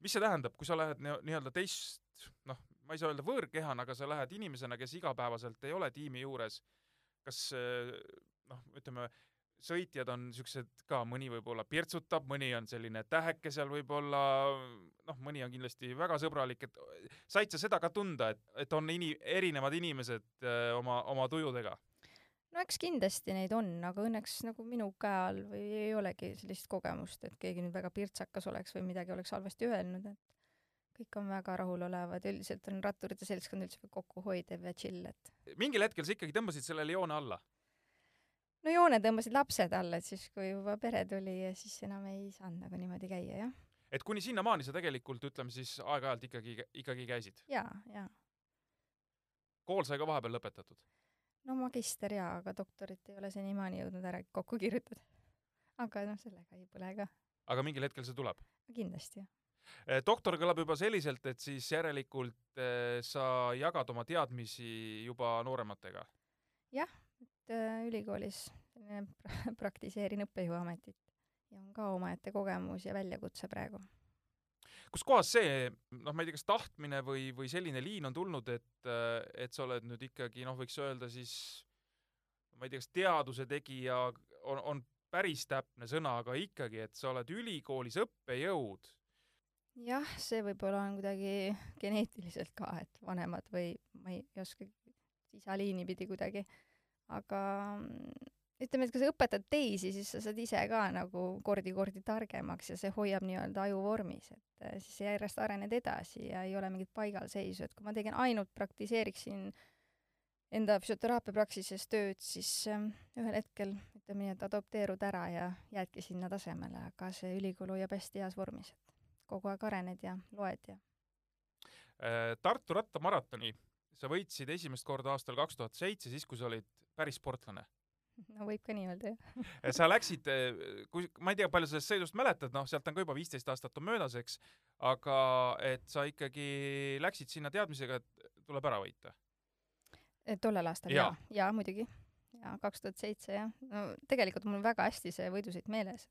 S3: mis see tähendab, kui sa lähed nii- nii-öelda teist, noh, ma ei saa öelda võõrkehana, aga sa lähed inimesena, kes igapäevaselt ei ole tiimi juures, kas noh, ütleme, sõitjad on siuksed ka, mõni võib-olla pirtsutab, mõni on selline täheke seal võib-olla, noh, mõni on kindlasti väga sõbralik, et said sa seda ka tunda, et, et on ini-, erinevad inimesed eh, oma, oma tujudega?
S4: no eks kindlasti neid on, aga õnneks nagu minu käe all või ei olegi sellist kogemust, et keegi nüüd väga pirtsakas oleks või midagi oleks halvasti öelnud, et kõik on väga rahulolevad, üldiselt on ratturite seltskond üldse kokkuhoidev ja chill, et
S3: mingil hetkel sa ikkagi tõmbasid sellele joone alla.
S4: No joone tõmbasid lapsed alla, et siis kui juba pere tuli ja siis enam ei saanud nagu niimoodi käia, jah.
S3: et kuni sinnamaani sa tegelikult, ütleme siis aeg-ajalt ikkagi, ikkagi käisid.
S4: jaa, jaa.
S3: kool sai ka vahepeal lõpetatud.
S4: no magister jaa, aga doktorit ei ole senimaani jõudnud ära kokku kirjutada. aga noh, sellega ei põle ka.
S3: aga mingil hetkel see tuleb.
S4: kindlasti jah.
S3: doktor kõlab juba selliselt, et siis järelikult eh, sa jagad oma teadmisi juba noorematega.
S4: et äh, ülikoolis pra- praktiseerin õppejõuametit ja on ka omaette kogemus ja väljakutse praegu.
S3: kuskohast see, noh, ma ei tea, kas tahtmine või, või selline liin on tulnud, et, et sa oled nüüd ikkagi noh, võiks öelda siis ma ei tea, kas teaduse tegija on, on päris täpne sõna, aga ikkagi, et sa oled ülikoolis õppejõud.
S4: jah, see võib-olla on kuidagi geneetiliselt ka, et vanemad või ma ei oska isaliini pidi kuidagi, aga mm, ütleme, et kui sa õpetad teisi, siis sa saad ise ka nagu kordi-kordi targemaks ja see hoiab nii-öelda aju vormis, et äh, siis sa järjest arened edasi ja ei ole mingit paigalseisu, et kui ma tegin ainult praktiseeriksin enda füsioteraapiapraksises tööd, siis ähm, ühel hetkel ütleme nii, et adopteerud ära ja jäädki sinna tasemele, aga see ülikool hoiab hästi heas vormis, et kogu aeg arened ja loed ja
S3: Äh, Tartu rattamaratoni sa võitsid esimest korda aastal kaks tuhat seitse, siis kui sa olid päris sportlane.
S4: no võib ka nii öelda jah.
S3: sa läksid, kui, ma ei tea, palju sellest sõidust mäletad, noh, sealt on ka juba viisteist aastat on möödas, eks, aga et sa ikkagi läksid sinna teadmisega, et tuleb ära võita.
S4: tollel aastal
S3: Jaa.
S4: jaa, jaa muidugi. jaa, kaks tuhat seitse jah. no tegelikult mul väga hästi see võidusõit meeles.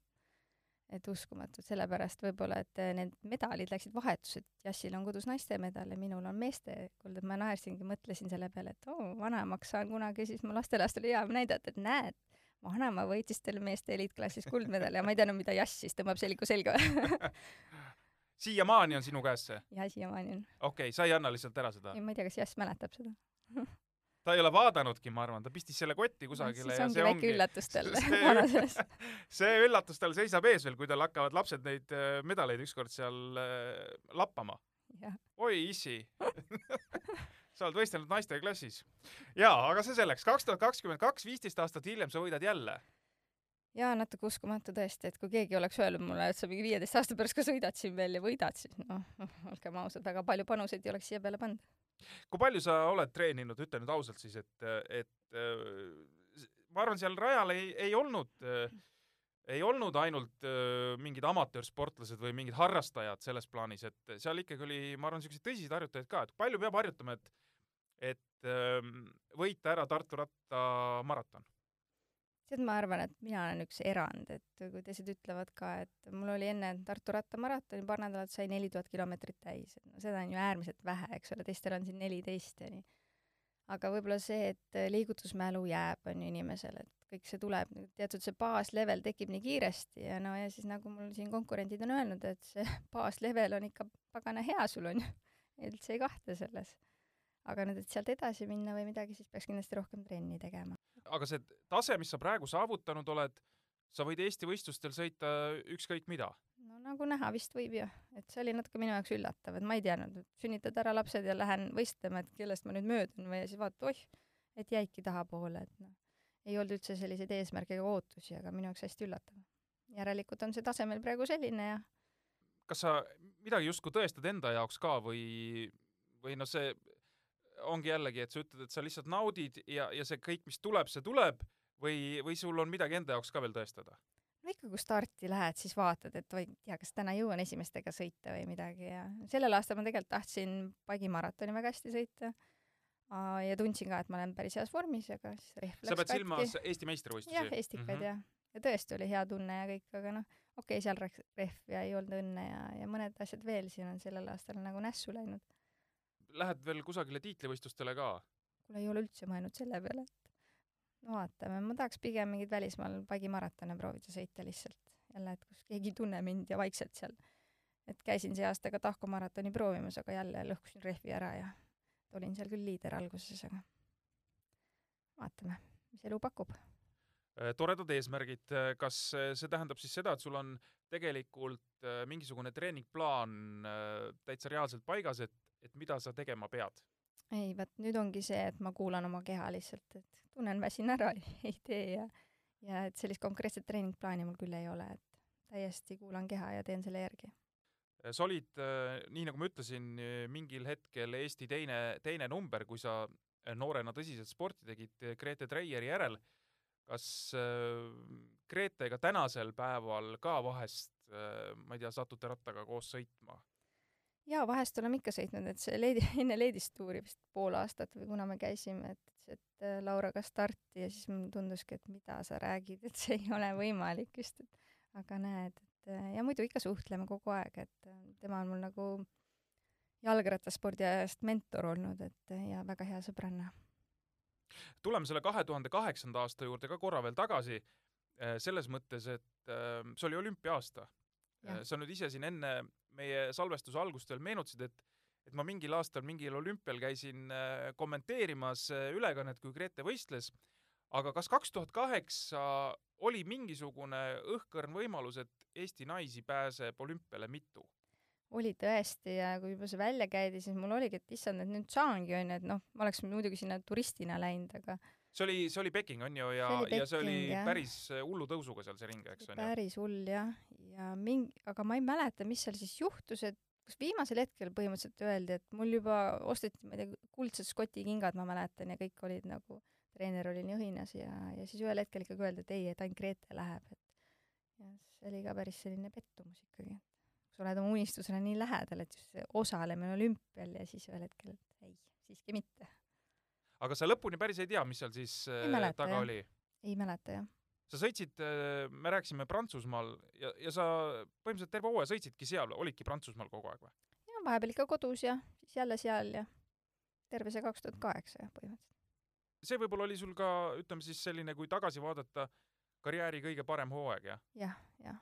S4: Et uskumatu, sellepärast võib-olla, et eh, need medalid läksid vahetusse, et Jassil on kodus naiste medal ja minul on meeste kuld, et ma naersingi, mõtlesin selle peale, et oo, vanemaks saan kunagi, siis ma lastelastele hea näidata, et näed, vanaema võitis tal meeste eliitklassis kuldmedali ja ma ei teadnud, mida jass siis tõmbab selgu selga
S3: siiamaani on sinu käes see?
S4: ja siiamaani on.
S3: okei okay,, sa ei anna lihtsalt ära seda?
S4: ei, ma ei tea, kas jass mäletab seda
S3: ta ei ole vaadanudki, ma arvan, ta pistis selle kotti kusagile
S4: no,
S3: ja see
S4: ongi. väike üllatus talle
S3: vanaduses. see üllatus tal seisab ees veel, kui tal hakkavad lapsed neid äh, medaleid ükskord seal äh, lappama. oi issi. Sa oled võistelnud naiste klassis. jaa, aga see selleks, kaks tuhat kakskümmend kaks, viisteist aastat hiljem sa võidad jälle.
S4: Jaa, natuke uskumatu tõesti, et kui keegi oleks öelnud mulle, et sa mingi viieteist aasta pärast ka sõidad siin veel ja võidad, siis noh, olgem ausad, väga palju panuseid ei oleks siia peale pannud
S3: kui palju sa oled treeninud, ütle nüüd ausalt siis, et, et ma arvan, seal rajal ei, ei olnud ei olnud ainult äh, mingid amatöörsportlased või mingid harrastajad selles plaanis, et seal ikkagi oli, ma arvan, niisuguseid tõsiseid harjutajaid ka, et palju peab harjutama, et et äh, võita ära Tartu rattamaraton
S4: tead, ma arvan, et mina olen üks erand, et kui teised ütlevad ka, et mul oli enne Tartu rattamaratoni paar nädalat sai neli tuhat kilomeetrit täis, et no seda on ju äärmiselt vähe, eks ole, teistel on siin neliteist ja nii. aga võib-olla see, et liigutusmälu jääb, on ju inimesel, et kõik see tuleb, teatud see baaslevel tekib nii kiiresti ja no ja siis nagu mul siin konkurendid on öelnud, et see baaslevel on ikka pagana hea sul on ju, üldse ei kahtle selles. aga nüüd, et sealt edasi minna või midagi, siis peaks kindlasti rohkem trenni tegema
S3: aga see tase, mis sa praegu saavutanud oled, sa võid Eesti võistlustel sõita ükskõik mida.
S4: no nagu näha, vist võib ju, et see oli natuke minu jaoks üllatav, et ma ei teadnud, et sünnitad ära lapsed ja lähen võistlema, et kellest ma nüüd möödun või siis vaatad, oih, et jäidki tahapoole, et noh, ei olnud üldse selliseid eesmärke ega ootusi, aga minu jaoks hästi üllatav. järelikult on see tase meil praegu selline ja
S3: kas sa midagi justkui tõestad enda jaoks ka või, või noh, see ongi jällegi, et sa ütled, et sa lihtsalt naudid ja, ja see kõik, mis tuleb, see tuleb või, või sul on midagi enda jaoks ka veel tõestada?
S4: no ikka, kui starti lähed, siis vaatad, et oi, ei tea, kas täna jõuan esimestega sõita või midagi ja sellel aastal ma tegelikult tahtsin pagimaratoni väga hästi sõita ja tundsin ka, et ma olen päris heas vormis, aga siis rehv läks katki.
S3: sa pead silmas Eesti meistrivõistlusi?
S4: jah, Estikaid mm -hmm. jah. ja tõesti oli hea tunne ja kõik, aga noh, okei okay,, seal läks rehv ja ei olnud õnne ja, ja mõned asjad veel siin on sellel aastal nagu nässu läinud
S3: lähed veel kusagile tiitlivõistlustele ka?
S4: kuule, ei ole üldse mõelnud selle peale, et no vaatame, ma tahaks pigem mingeid välismaal pagimaratone proovida sõita lihtsalt. jälle, et kus keegi ei tunne mind ja vaikselt seal. et käisin see aasta ka Tahko maratoni proovimas, aga jälle lõhkusin rehvi ära ja olin seal küll liider alguses, aga vaatame, mis elu pakub
S3: äh, toredad eesmärgid, kas see tähendab siis seda, et sul on tegelikult äh, mingisugune treeningplaan äh, täitsa reaalselt paigas, et et mida sa tegema pead?
S4: ei, vot nüüd ongi see, et ma kuulan oma keha lihtsalt, et tunnen, väsin ära, ei tee ja ja et sellist konkreetset treeningplaani mul küll ei ole, et täiesti kuulan keha ja teen selle järgi.
S3: sa olid, äh, nii nagu ma ütlesin, mingil hetkel Eesti teine, teine number, kui sa noorena tõsiselt sporti tegid Grete Treieri järel. kas Gretega tänasel päeval ka vahest, ma ei tea, satute rattaga koos sõitma?
S4: Jaa, vahest oleme ikka sõitnud, et see Leedi, enne Leedist tuuri vist pool aastat või kuna me käisime, et, et äh, Lauraga starti ja siis mulle tunduski, et mida sa räägid, et see ei ole võimalik vist, et aga näed, et äh, ja muidu ikka suhtleme kogu aeg, et äh, tema on mul nagu jalgrattaspordi ajast mentor olnud, et ja väga hea sõbranna.
S3: tuleme selle kahe tuhande kaheksanda aasta juurde ka korra veel tagasi, selles mõttes, et see oli olümpia-aasta. sa nüüd ise siin enne meie salvestuse algust veel meenutasid, et et ma mingil aastal mingil olümpial käisin äh, kommenteerimas äh, ülekannet, kui Grete võistles, aga kas kaks tuhat kaheksa oli mingisugune õhkõrn võimalus, et Eesti naisi pääseb olümpiale mitu?
S4: oli tõesti ja kui juba see välja käidi, siis mul oligi, et issand, et nüüd saangi onju, et noh, ma oleks muidugi sinna turistina läinud, aga
S3: see oli, see oli Peking on ju ja, ja see oli jah. päris äh, hullu tõusuga seal see ring, eks on
S4: ju? päris hull jah, ja mingi, aga ma ei mäleta, mis seal siis juhtus, et kas viimasel hetkel põhimõtteliselt öeldi, et mul juba osteti, ma ei tea, kuldsed Scotti kingad, ma mäletan, ja kõik olid nagu, treener oli nii õhinas ja, ja siis ühel hetkel ikkagi öeldi, et ei, et ainult Grete läheb, et ja see oli ka päris selline pettumus ikkagi, sa oled oma unistusele nii lähedal, et just see osalemine olümpial ja siis ühel hetkel, et ei, siiski mitte
S3: aga sa lõpuni päris ei tea, mis seal siis ei mäleta, taga jah. oli?
S4: ei mäleta, jah.
S3: sa sõitsid, äh, me rääkisime Prantsusmaal ja, ja sa põhimõtteliselt terve hooaja sõitsidki seal, olidki Prantsusmaal kogu aeg või?
S4: jaa, vahepeal ikka kodus ja siis jälle seal ja terve see kaks tuhat kaheksa jah, põhimõtteliselt.
S3: see võib-olla oli sul ka, ütleme siis selline, kui tagasi vaadata, karjääri kõige parem hooaeg, jah?
S4: jah, jah.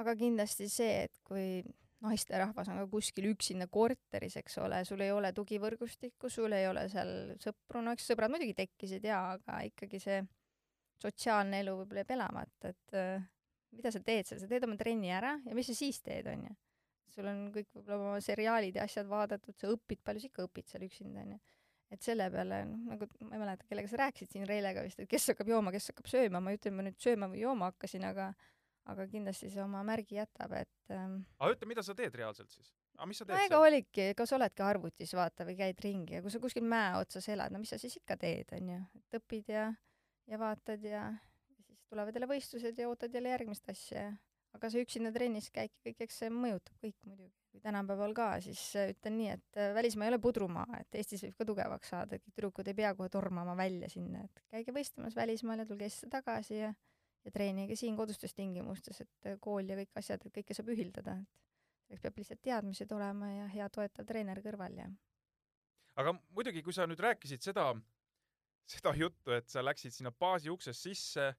S4: aga kindlasti see, et kui naisterahvas on ka kuskil üksinda korteris, eks ole, sul ei ole tugivõrgustikku, sul ei ole seal sõpru, no eks sõbrad muidugi tekkisid jaa, aga ikkagi see sotsiaalne elu võib-olla jääb elamata, et äh, mida sa teed seal, sa teed oma trenni ära ja mis sa siis teed, onju. sul on kõik võib-olla oma seriaalid ja asjad vaadatud, sa õpid, palju sa ikka õpid seal üksinda, onju. et selle peale, noh, nagu ma ei mäleta, kellega sa rääkisid siin Reilega vist, et kes hakkab jooma, kes hakkab sööma, ma ei ütle, ma nüüd sööma või jooma hakkasin, aga aga kindlasti see oma märgi jätab, et ähm,
S3: aga ütle, mida sa teed reaalselt siis? aga mis sa teed
S4: no ega olidki, kas oledki arvutis, vaata, või käid ringi ja kui sa kuskil mäe otsas elad, no mis sa siis ikka teed, onju, et õpid ja, ja vaatad ja, ja siis tulevad jälle võistlused ja ootad jälle järgmist asja ja aga see üksinda trennis käik ja kõik, eks see mõjutab kõik muidugi. kui tänapäeval ka, siis äh, ütlen nii, et äh, välismaa ei ole pudrumaa, et Eestis võib ka tugevaks saada, tüdrukud ei pea kohe tormama välja sinna, et käige võistlemas välismaal ja tulge Eestisse tagasi ja ja treenige siin kodustes tingimustes, et äh, kool ja kõik asjad, et kõike saab ühildada, et selleks peab lihtsalt teadmised olema ja hea toetav treener kõrval ja
S3: aga muidugi, kui sa nüüd rääkisid seda, seda juttu, et sa läksid sinna baasi uksest sisse,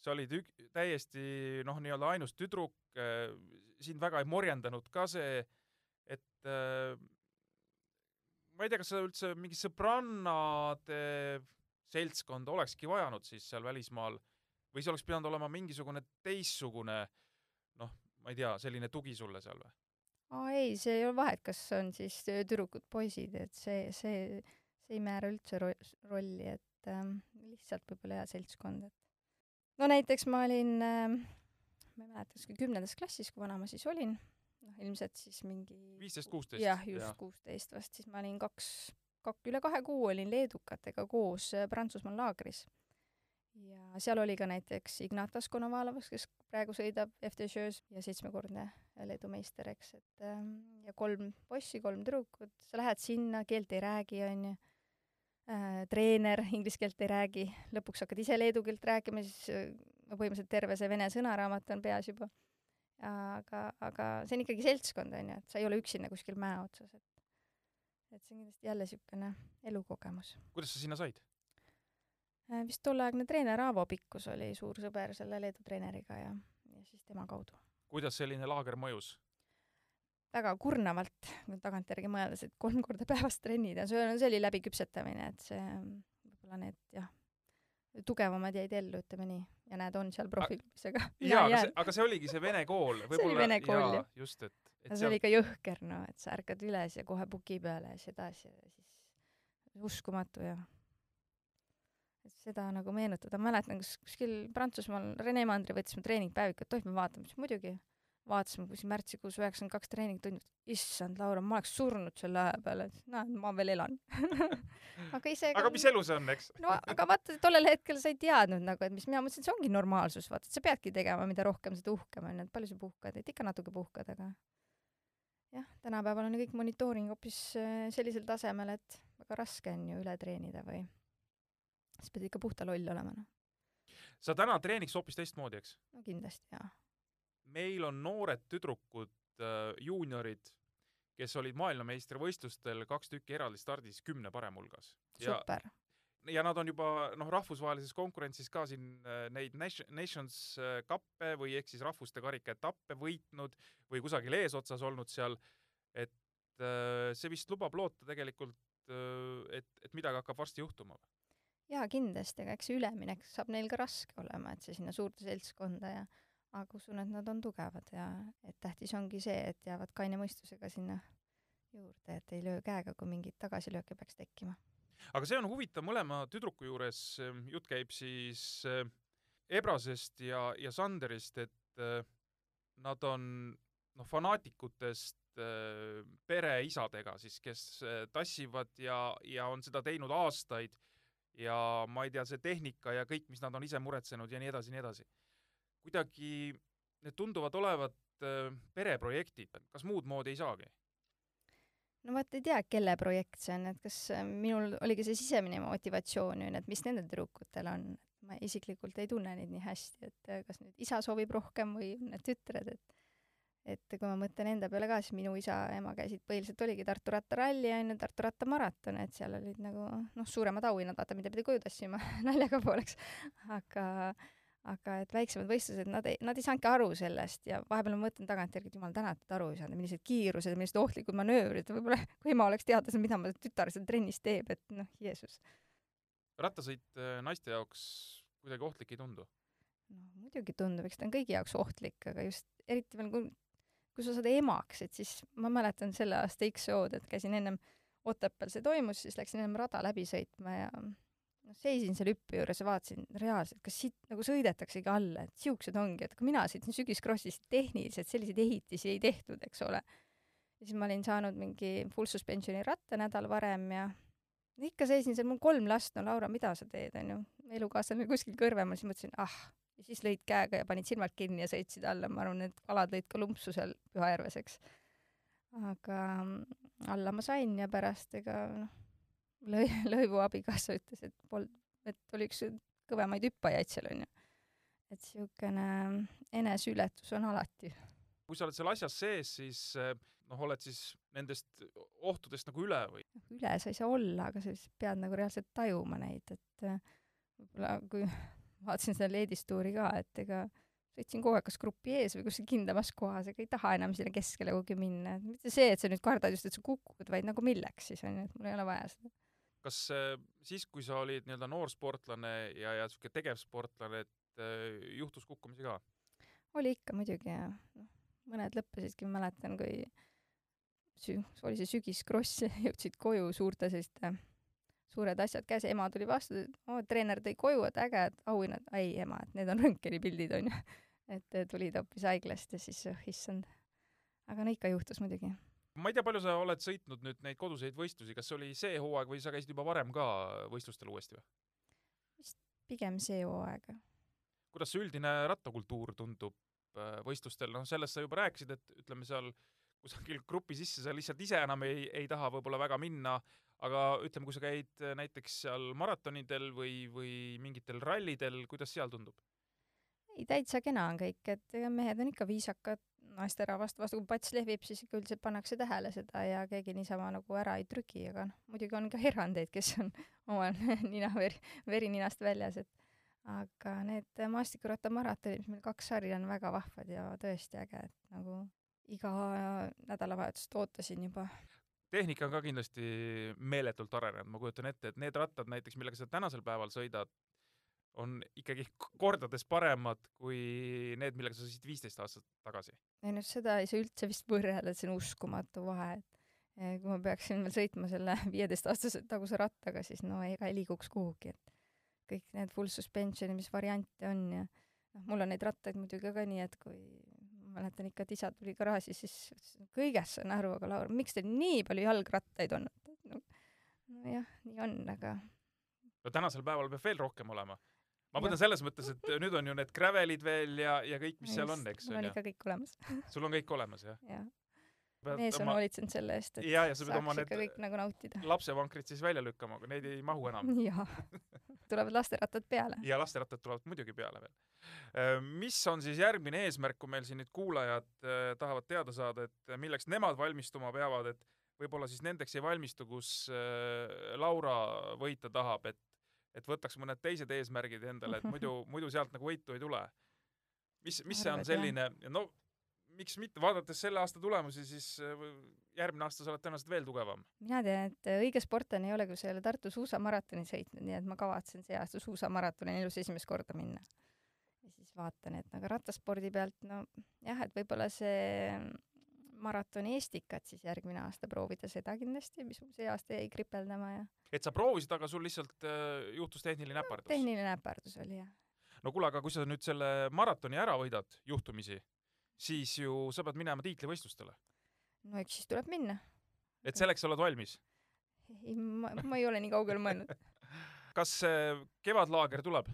S3: sa olid ük-, täiesti noh, nii-öelda ainus tüdruk äh,, sind väga ei morjendanud ka see, et äh, ma ei tea, kas sa üldse mingi sõbrannade seltskonda olekski vajanud siis seal välismaal või see oleks pidanud olema mingisugune teistsugune noh, ma ei tea, selline tugi sulle seal või?
S4: aa ei, see ei ole vahet, kas on siis tüdrukud, poisid, et see, see, see ei määra üldse ro rolli, et ähm, lihtsalt võib-olla hea seltskond, et no näiteks ma olin ähm,, ma ei mäleta, kas kümnendas klassis, kui vana ma siis olin, noh ilmselt siis mingi
S3: viisteist, kuusteist?
S4: jah, just kuusteist vast, siis ma olin kaks, kak-, üle kahe kuu olin leedukatega koos äh, Prantsusmaal laagris ja seal oli ka näiteks Ignatas Konovalovas, kes praegu sõidab FDŽ-s ja seitsmekordne Leedu meister, eks, et ähm, ja kolm possi, kolm tüdrukut, sa lähed sinna, keelt ei räägi, onju äh,, treener inglise keelt ei räägi, lõpuks hakkad ise leedu keelt rääkima, siis äh, põhimõtteliselt terve see vene sõnaraamat on peas juba. aga, aga see on ikkagi seltskond, onju, et sa ei ole üksinda kuskil mäe otsas, et et see on kindlasti jälle niisugune elukogemus.
S3: kuidas sa sinna said?
S4: Äh, vist tolleaegne treener Aavo Pikkus oli suur sõber selle Leedu treeneriga ja, ja siis tema kaudu.
S3: kuidas selline laager mõjus?
S4: väga kurnavalt, tagantjärgi mõeldes, et kolm korda päevas trennid ja see, see oli läbiküpsetamine, et see võib-olla need jah, tugevamad jäid ellu, ütleme nii, ja näed, on seal profiklubis, aga
S3: jaa, aga see, aga see oligi see vene kool
S4: see oli vene kool, jah.
S3: just, et, et
S4: see seal... oli ikka jõhker, no, et sa ärkad üles ja kohe puki peale ja siis edasi ja siis uskumatu ja et seda nagu meenutada, mäletan, kus kuskil Prantsusmaal Rene Mandri võtsime treeningpäevikut, tohib me vaatame, siis muidugi. Vaatasime kuskil märtsikuus üheksakümmend kaks treeningtundi, issand, Laura, ma oleks surnud selle aja peale, näed, ma veel elan. Aga ise
S3: aga mis elu see on, eks?
S4: no aga vaata, tollel hetkel sa ei teadnud nagu, et mis mina mõtlesin, et see ongi normaalsus, vaata, et sa peadki tegema, mida rohkem, seda uhkem on, et palju sa puhkad, et ikka natuke puhkad, aga jah, tänapäeval on ju kõik monitooring hoopis äh, sellisel tasemel, et väga raske on ju üle treenida või siis pead ikka puhta loll olema, noh.
S3: sa täna treeniks hoopis teistmoodi, eks?
S4: no kindlasti, jaa.
S3: meil on noored tüdrukud äh,, juuniorid, kes olid maailmameistrivõistlustel kaks tükki eraldi stardis kümne parema hulgas.
S4: super.
S3: ja nad on juba noh, rahvusvahelises konkurentsis ka siin äh, neid Nations äh, Cup'e või ehk siis rahvuste karika etappe võitnud või kusagil eesotsas olnud seal, et see vist lubab loota tegelikult, et, et midagi hakkab varsti juhtuma
S4: jaa, kindlasti, aga eks see üleminek saab neil ka raske olema, et see sinna suurde seltskonda ja aga usun, et nad on tugevad ja et tähtis ongi see, et jäävad kaine mõistusega sinna juurde, et ei löö käega, kui mingeid tagasilööke peaks tekkima.
S3: aga see on huvitav mõlema tüdruku juures, ehm, jutt käib siis ehm, Ebrasest ja, ja Sanderist, et ehm, nad on noh, fanaatikutest pereisadega siis, kes tassivad ja, ja on seda teinud aastaid ja ma ei tea, see tehnika ja kõik, mis nad on ise muretsenud ja nii edasi, nii edasi. kuidagi need tunduvad olevat äh, pereprojektid, kas muud moodi ei saagi?
S4: no vot ei tea, kelle projekt see on, et kas äh, minul oligi see sisemine motivatsioon ju, et mis nendel tüdrukutel on, ma isiklikult ei tunne neid nii hästi, et äh, kas nüüd isa soovib rohkem või need tütred, et et kui ma mõtlen enda peale ka, siis minu isa ja ema käisid põhiliselt oligi Tartu rattaralli ja onju Tartu rattamaraton, et seal olid nagu noh, suuremad auhinnad, vaata, mida pidi koju tassima naljaga pooleks. aga, aga et väiksemad võistlused, nad ei, nad ei saanudki aru sellest ja vahepeal ma mõtlen tagantjärgi, et jumal tänatud, aru ei saanud, millised kiirused, millised ohtlikud manöövrid, võib-olla kui ema oleks teada saanud, mida mu tütar seal trennis teeb, et noh, Jeesus.
S3: rattasõit äh, naiste jaoks kuidagi ohtlik ei tundu?
S4: no muidugi tundub, eks ta on kõigi jaoks ohtlik, aga just eriti veel, kui, kui sa saad emaks, et siis ma mäletan selle aasta X-shood, et käisin ennem Otepääl see toimus, siis läksin ennem rada läbi sõitma ja noh, seisin seal hüppe juures ja vaatasin reaalselt, kas siit nagu sõidetaksegi alla, et siuksed ongi, et kui mina sõitsin sügiskrossis, tehniliselt selliseid ehitisi ei tehtud, eks ole. ja siis ma olin saanud mingi full suspensioni ratta nädal varem ja ikka seisin seal, mul kolm last, no Laura, mida sa teed, onju. elukaaslane kuskil kõrvemal, siis mõtlesin, ah, ja siis lõid käega ja panid silmad kinni ja sõitsid alla, ma arvan, need kalad lõid ka lumpsu seal Pühajärves, eks. aga alla ma sain ja pärast ega noh, lõi, lõivu abikaasa ütles, et pol-, et oli üks kõvemaid hüppajaid seal onju. et siukene eneseületus on alati.
S3: kui sa oled seal asjas sees, siis eh, noh, oled siis nendest ohtudest nagu üle või?
S4: noh, üle sa ei saa olla, aga sa lihtsalt pead nagu reaalselt tajuma neid, et äh, võib-olla kui vaatasin seda Ladies Touri ka, et ega sõitsin kogu aeg kas grupi ees või kuskil kindlamas kohas, ega ei taha enam sinna keskele kuhugi minna, et mitte see, et sa nüüd kardad just, et sa kukud, vaid nagu milleks siis onju, et mul ei ole vaja seda.
S3: kas äh, siis, kui sa olid nii-öelda noorsportlane ja, ja siuke tegevsportlane, et äh, juhtus kukkumisi ka?
S4: oli ikka muidugi ja noh, mõned lõppesidki, ma mäletan, kui sü-, oli see sügiskross, jõudsid koju suurte selliste suured asjad käes, ema tuli vastu, oo, treener tõi koju, et äge, et auhinnad, ei ema, et need on röntgenipildid onju. et tulid hoopis haiglast ja siis oh issand. aga no ikka juhtus muidugi.
S3: ma ei tea, palju sa oled sõitnud nüüd neid koduseid võistlusi, kas oli see hooaeg või sa käisid juba varem ka võistlustel uuesti või?
S4: pigem see hooaeg.
S3: kuidas see üldine rattakultuur tundub äh, võistlustel, noh sellest sa juba rääkisid, et ütleme seal kusagil grupi sisse sa lihtsalt ise enam ei, ei taha võib-olla väga minna, aga ütleme, kui sa käid äh, näiteks seal maratonidel või, või mingitel rallidel, kuidas seal tundub?
S4: ei, täitsa kena on kõik, et mehed on ikka viisakad, naisterahvast vastu, kui pats lehvib, siis ikka üldiselt pannakse tähele seda ja keegi niisama nagu ära ei trügi, aga noh, muidugi on ka erandeid, kes on omal nina veri, veri ninast väljas, et aga need maastikuratamaratonid, mis meil kaks sarja on väga vahvad ja tõesti äge, et nagu iga nädalavahetust ootasin juba
S3: tehnika on ka kindlasti meeletult arenenud, ma kujutan ette, et need rattad näiteks, millega sa tänasel päeval sõidad, on ikkagi kordades paremad kui need, millega sa sõitsid viisteist aastat tagasi.
S4: ei noh, seda ei saa üldse vist võrrelda, et see on uskumatu vahe, et eh, kui ma peaksin veel sõitma selle viieteistaastase taguse rattaga, siis no ega ei liiguks kuhugi, et kõik need full suspension'i, mis variante on ja noh, mul on neid rattaid muidugi ka nii, et kui mäletan ikka, et isa tuli garaaži, siis kõigest saan aru, aga Laura, miks teil nii palju jalgrattaid on? no nojah, nii on, aga
S3: no tänasel päeval peab veel rohkem olema. ma mõtlen selles mõttes, et nüüd on ju need gravelid veel ja, ja kõik, mis ja seal on, eks.
S4: mul on ikka kõik olemas
S3: sul on kõik olemas, jah?
S4: jah. Mees on hoolitsenud selle eest, et
S3: ja, ja sa pead oma
S4: need kõik nagu nautida.
S3: lapsevankrid siis välja lükkama, aga neid ei mahu enam.
S4: jaa, tulevad lasterattad peale.
S3: ja lasterattad tulevad muidugi peale veel Äh, mis on siis järgmine eesmärk, kui meil siin nüüd kuulajad äh, tahavad teada saada, et milleks nemad valmistuma peavad, et võib-olla siis nendeks ei valmistu, kus äh, Laura võita tahab, et et võtaks mõned teised eesmärgid endale, et muidu, muidu sealt nagu võitu ei tule. mis, mis see on selline, no miks mitte, vaadates selle aasta tulemusi, siis järgmine aasta sa oled tõenäoliselt veel tugevam.
S4: mina tean, et õige sportlane ei ole, kui sa ei ole Tartu suusamaratoni sõitnud, nii et ma kavatsen see aasta suusamaratoni elus esimest korda minna siis vaatan, et aga rattaspordi pealt no jah, et võib-olla see maratoni Estikat siis järgmine aasta proovida seda kindlasti, mis mul see aasta jäi kripeldama ja.
S3: et sa proovisid, aga sul lihtsalt äh, juhtus tehniline äpardus
S4: no,? tehniline äpardus oli jah.
S3: no kuule, aga kui sa nüüd selle maratoni ära võidad juhtumisi, siis ju sa pead minema tiitlivõistlustele.
S4: no eks siis tuleb minna.
S3: et selleks oled valmis?
S4: ei, ma, ma ei ole nii kaugele mõelnud
S3: kas kevadlaager tuleb?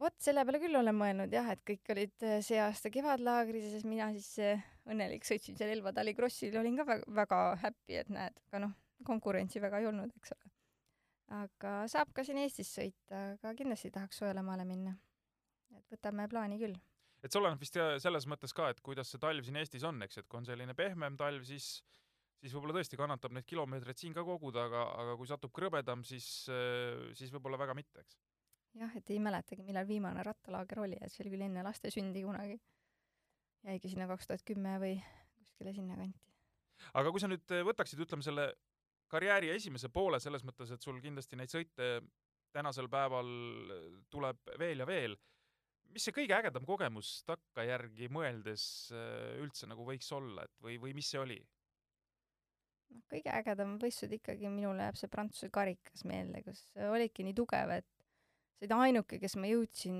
S4: vot selle peale küll olen mõelnud jah, et kõik olid äh, see aasta kevadlaagris ja siis mina siis äh, õnnelik sõitsin seal Elva Tali Krossil, olin ka väga, väga happy, et näed, aga noh, konkurentsi väga ei olnud, eks ole. aga saab ka siin Eestis sõita, aga kindlasti tahaks soojale minna. et võtame plaani küll.
S3: Et see oleneb vist selles mõttes ka, et kuidas see talv siin Eestis on, eks, et kui on selline pehmem talv, siis siis võib-olla tõesti kannatab neid kilomeetreid siin ka koguda, aga, aga kui satub krõbedam, siis, äh, siis võib-olla väga mitte, eks
S4: jah, et ei mäletagi, millal viimane rattalaager oli, et see oli küll enne laste sündi kunagi. jäigi sinna kaks tuhat kümme või kuskile sinnakanti.
S3: aga kui sa nüüd eh, võtaksid, ütleme selle karjääri esimese poole selles mõttes, et sul kindlasti neid sõite tänasel päeval tuleb veel ja veel, mis see kõige ägedam kogemus takkajärgi mõeldes eh, üldse nagu võiks olla, et või, või mis see oli?
S4: noh, kõige ägedam võistlus ikkagi minule jääb see Prantsuse karikas meelde, kus olidki nii tugev, et sa olid ainuke, kes ma jõudsin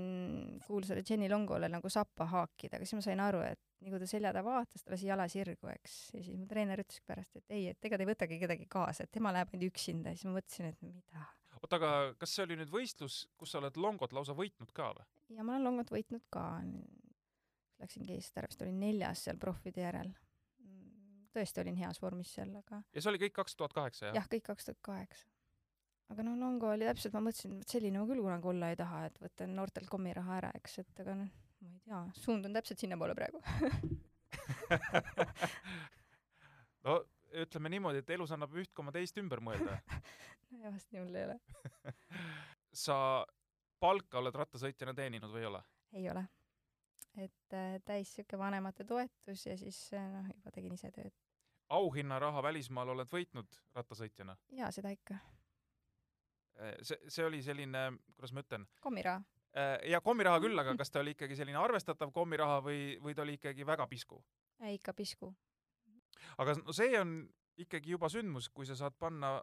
S4: kuulsale Jenny Longole nagu sappa haakida, aga siis ma sain aru, et nii kui ta selja taha vaatas, ta lasi jala sirgu, eks, ja siis mu treener ütleski pärast, et ei, et ega ta ei võtagi kedagi kaasa, et tema läheb ainult üksinda siis ma mõtlesin, et mida.
S3: oota, aga kas see oli nüüd võistlus, kus sa oled longot lausa võitnud ka või?
S4: ja ma olen longot võitnud ka, läksingi eest ära, vist olin neljas seal proffide järel. tõesti olin heas vormis seal, aga
S3: ja see oli kõik kaks tuhat kaheksa, jah ja.?
S4: jah, kõik kaks tuhat kaheksa. aga noh, Longo oli täpselt, ma mõtlesin, et selline ma küll kunagi olla ei taha, et võtan noortelt kommiraha ära, eks, et aga noh, ma ei tea, suund on täpselt sinnapoole praegu.
S3: no ütleme niimoodi, et elus annab üht koma teist ümber mõelda.
S4: ja vast nii hull ei ole.
S3: sa palka oled rattasõitjana teeninud või ei ole?
S4: ei ole. et äh, täis sihuke vanemate toetus ja siis äh, noh, juba tegin ise tööd.
S3: auhinnaraha välismaal oled võitnud rattasõitjana?
S4: jaa, seda ikka.
S3: see, see oli selline, kuidas ma ütlen,
S4: kommiraha.
S3: ja kommiraha küll, aga kas ta oli ikkagi selline arvestatav kommiraha või, või ta oli ikkagi väga pisku?
S4: ikka pisku.
S3: Aga no see on ikkagi juba sündmus, kui sa saad panna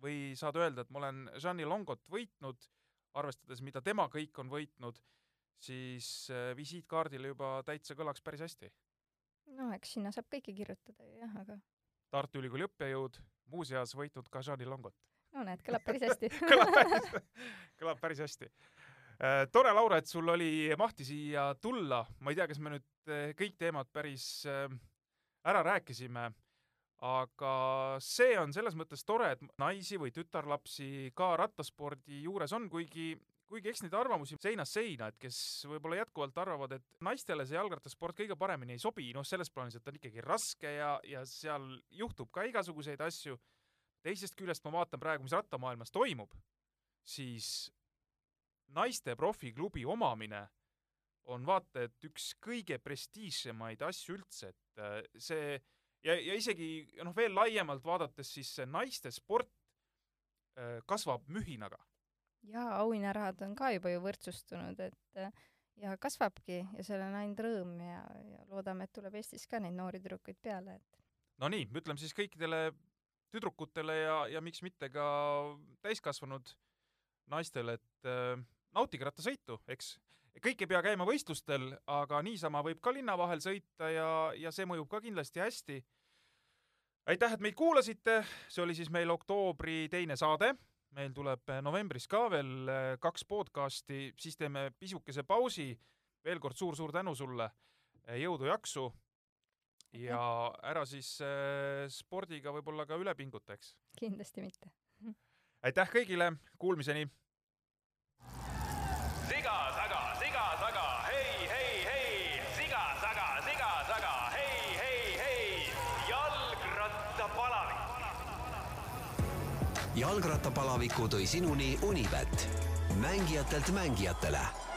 S3: või saad öelda, et ma olen Jeanni Longot võitnud, arvestades, mida tema kõik on võitnud, siis äh, visiitkaardile juba täitsa kõlaks päris hästi.
S4: no eks sinna saab kõike kirjutada ju jah, aga
S3: Tartu Ülikooli õppejõud, muuseas võitnud ka Jeanni Longot.
S4: no näed, kõlab päris hästi
S3: kõlab päris, kõlab päris hästi. tore, Laura, et sul oli mahti siia tulla, ma ei tea, kas me nüüd eh, kõik teemad päris eh, ära rääkisime, aga see on selles mõttes tore, et naisi või tütarlapsi ka rattaspordi juures on, kuigi kuigi eks neid arvamusi seinast seina, et kes võib-olla jätkuvalt arvavad, et naistele see jalgrattasport kõige paremini ei sobi, noh, selles plaanis, et ta on ikkagi raske ja, ja seal juhtub ka igasuguseid asju. teisest küljest ma vaatan praegu, mis rattamaailmas toimub, siis naiste profiklubi omamine on vaata et üks kõige prestiižsemaid asju üldse, et äh, see ja, ja isegi noh, veel laiemalt vaadates, siis see naiste sport äh, kasvab mühinaga.
S4: jaa, auhinnarahad on ka juba ju võrdsustunud, et äh, ja kasvabki ja seal on ainult rõõm ja, ja loodame, et tuleb Eestis ka neid noori tüdrukuid peale, et
S3: no nii, ütleme siis kõikidele tüdrukutele ja, ja miks mitte ka täiskasvanud naistele, et äh, nautige rattasõitu, eks. Kõik ei pea käima võistlustel, aga niisama võib ka linna vahel sõita ja, ja see mõjub ka kindlasti hästi. aitäh, et meid kuulasite, see oli siis meil oktoobri teine saade. meil tuleb novembris ka veel äh, kaks podcasti, siis teeme pisukese pausi. veel kord suur-suur tänu sulle, jõudu-jaksu ja ära siis spordiga võib-olla ka üle pinguta, eks.
S4: kindlasti mitte.
S3: aitäh kõigile, kuulmiseni
S1: jalgrattapalaviku tõi sinuni Unibet, mängijatelt mängijatele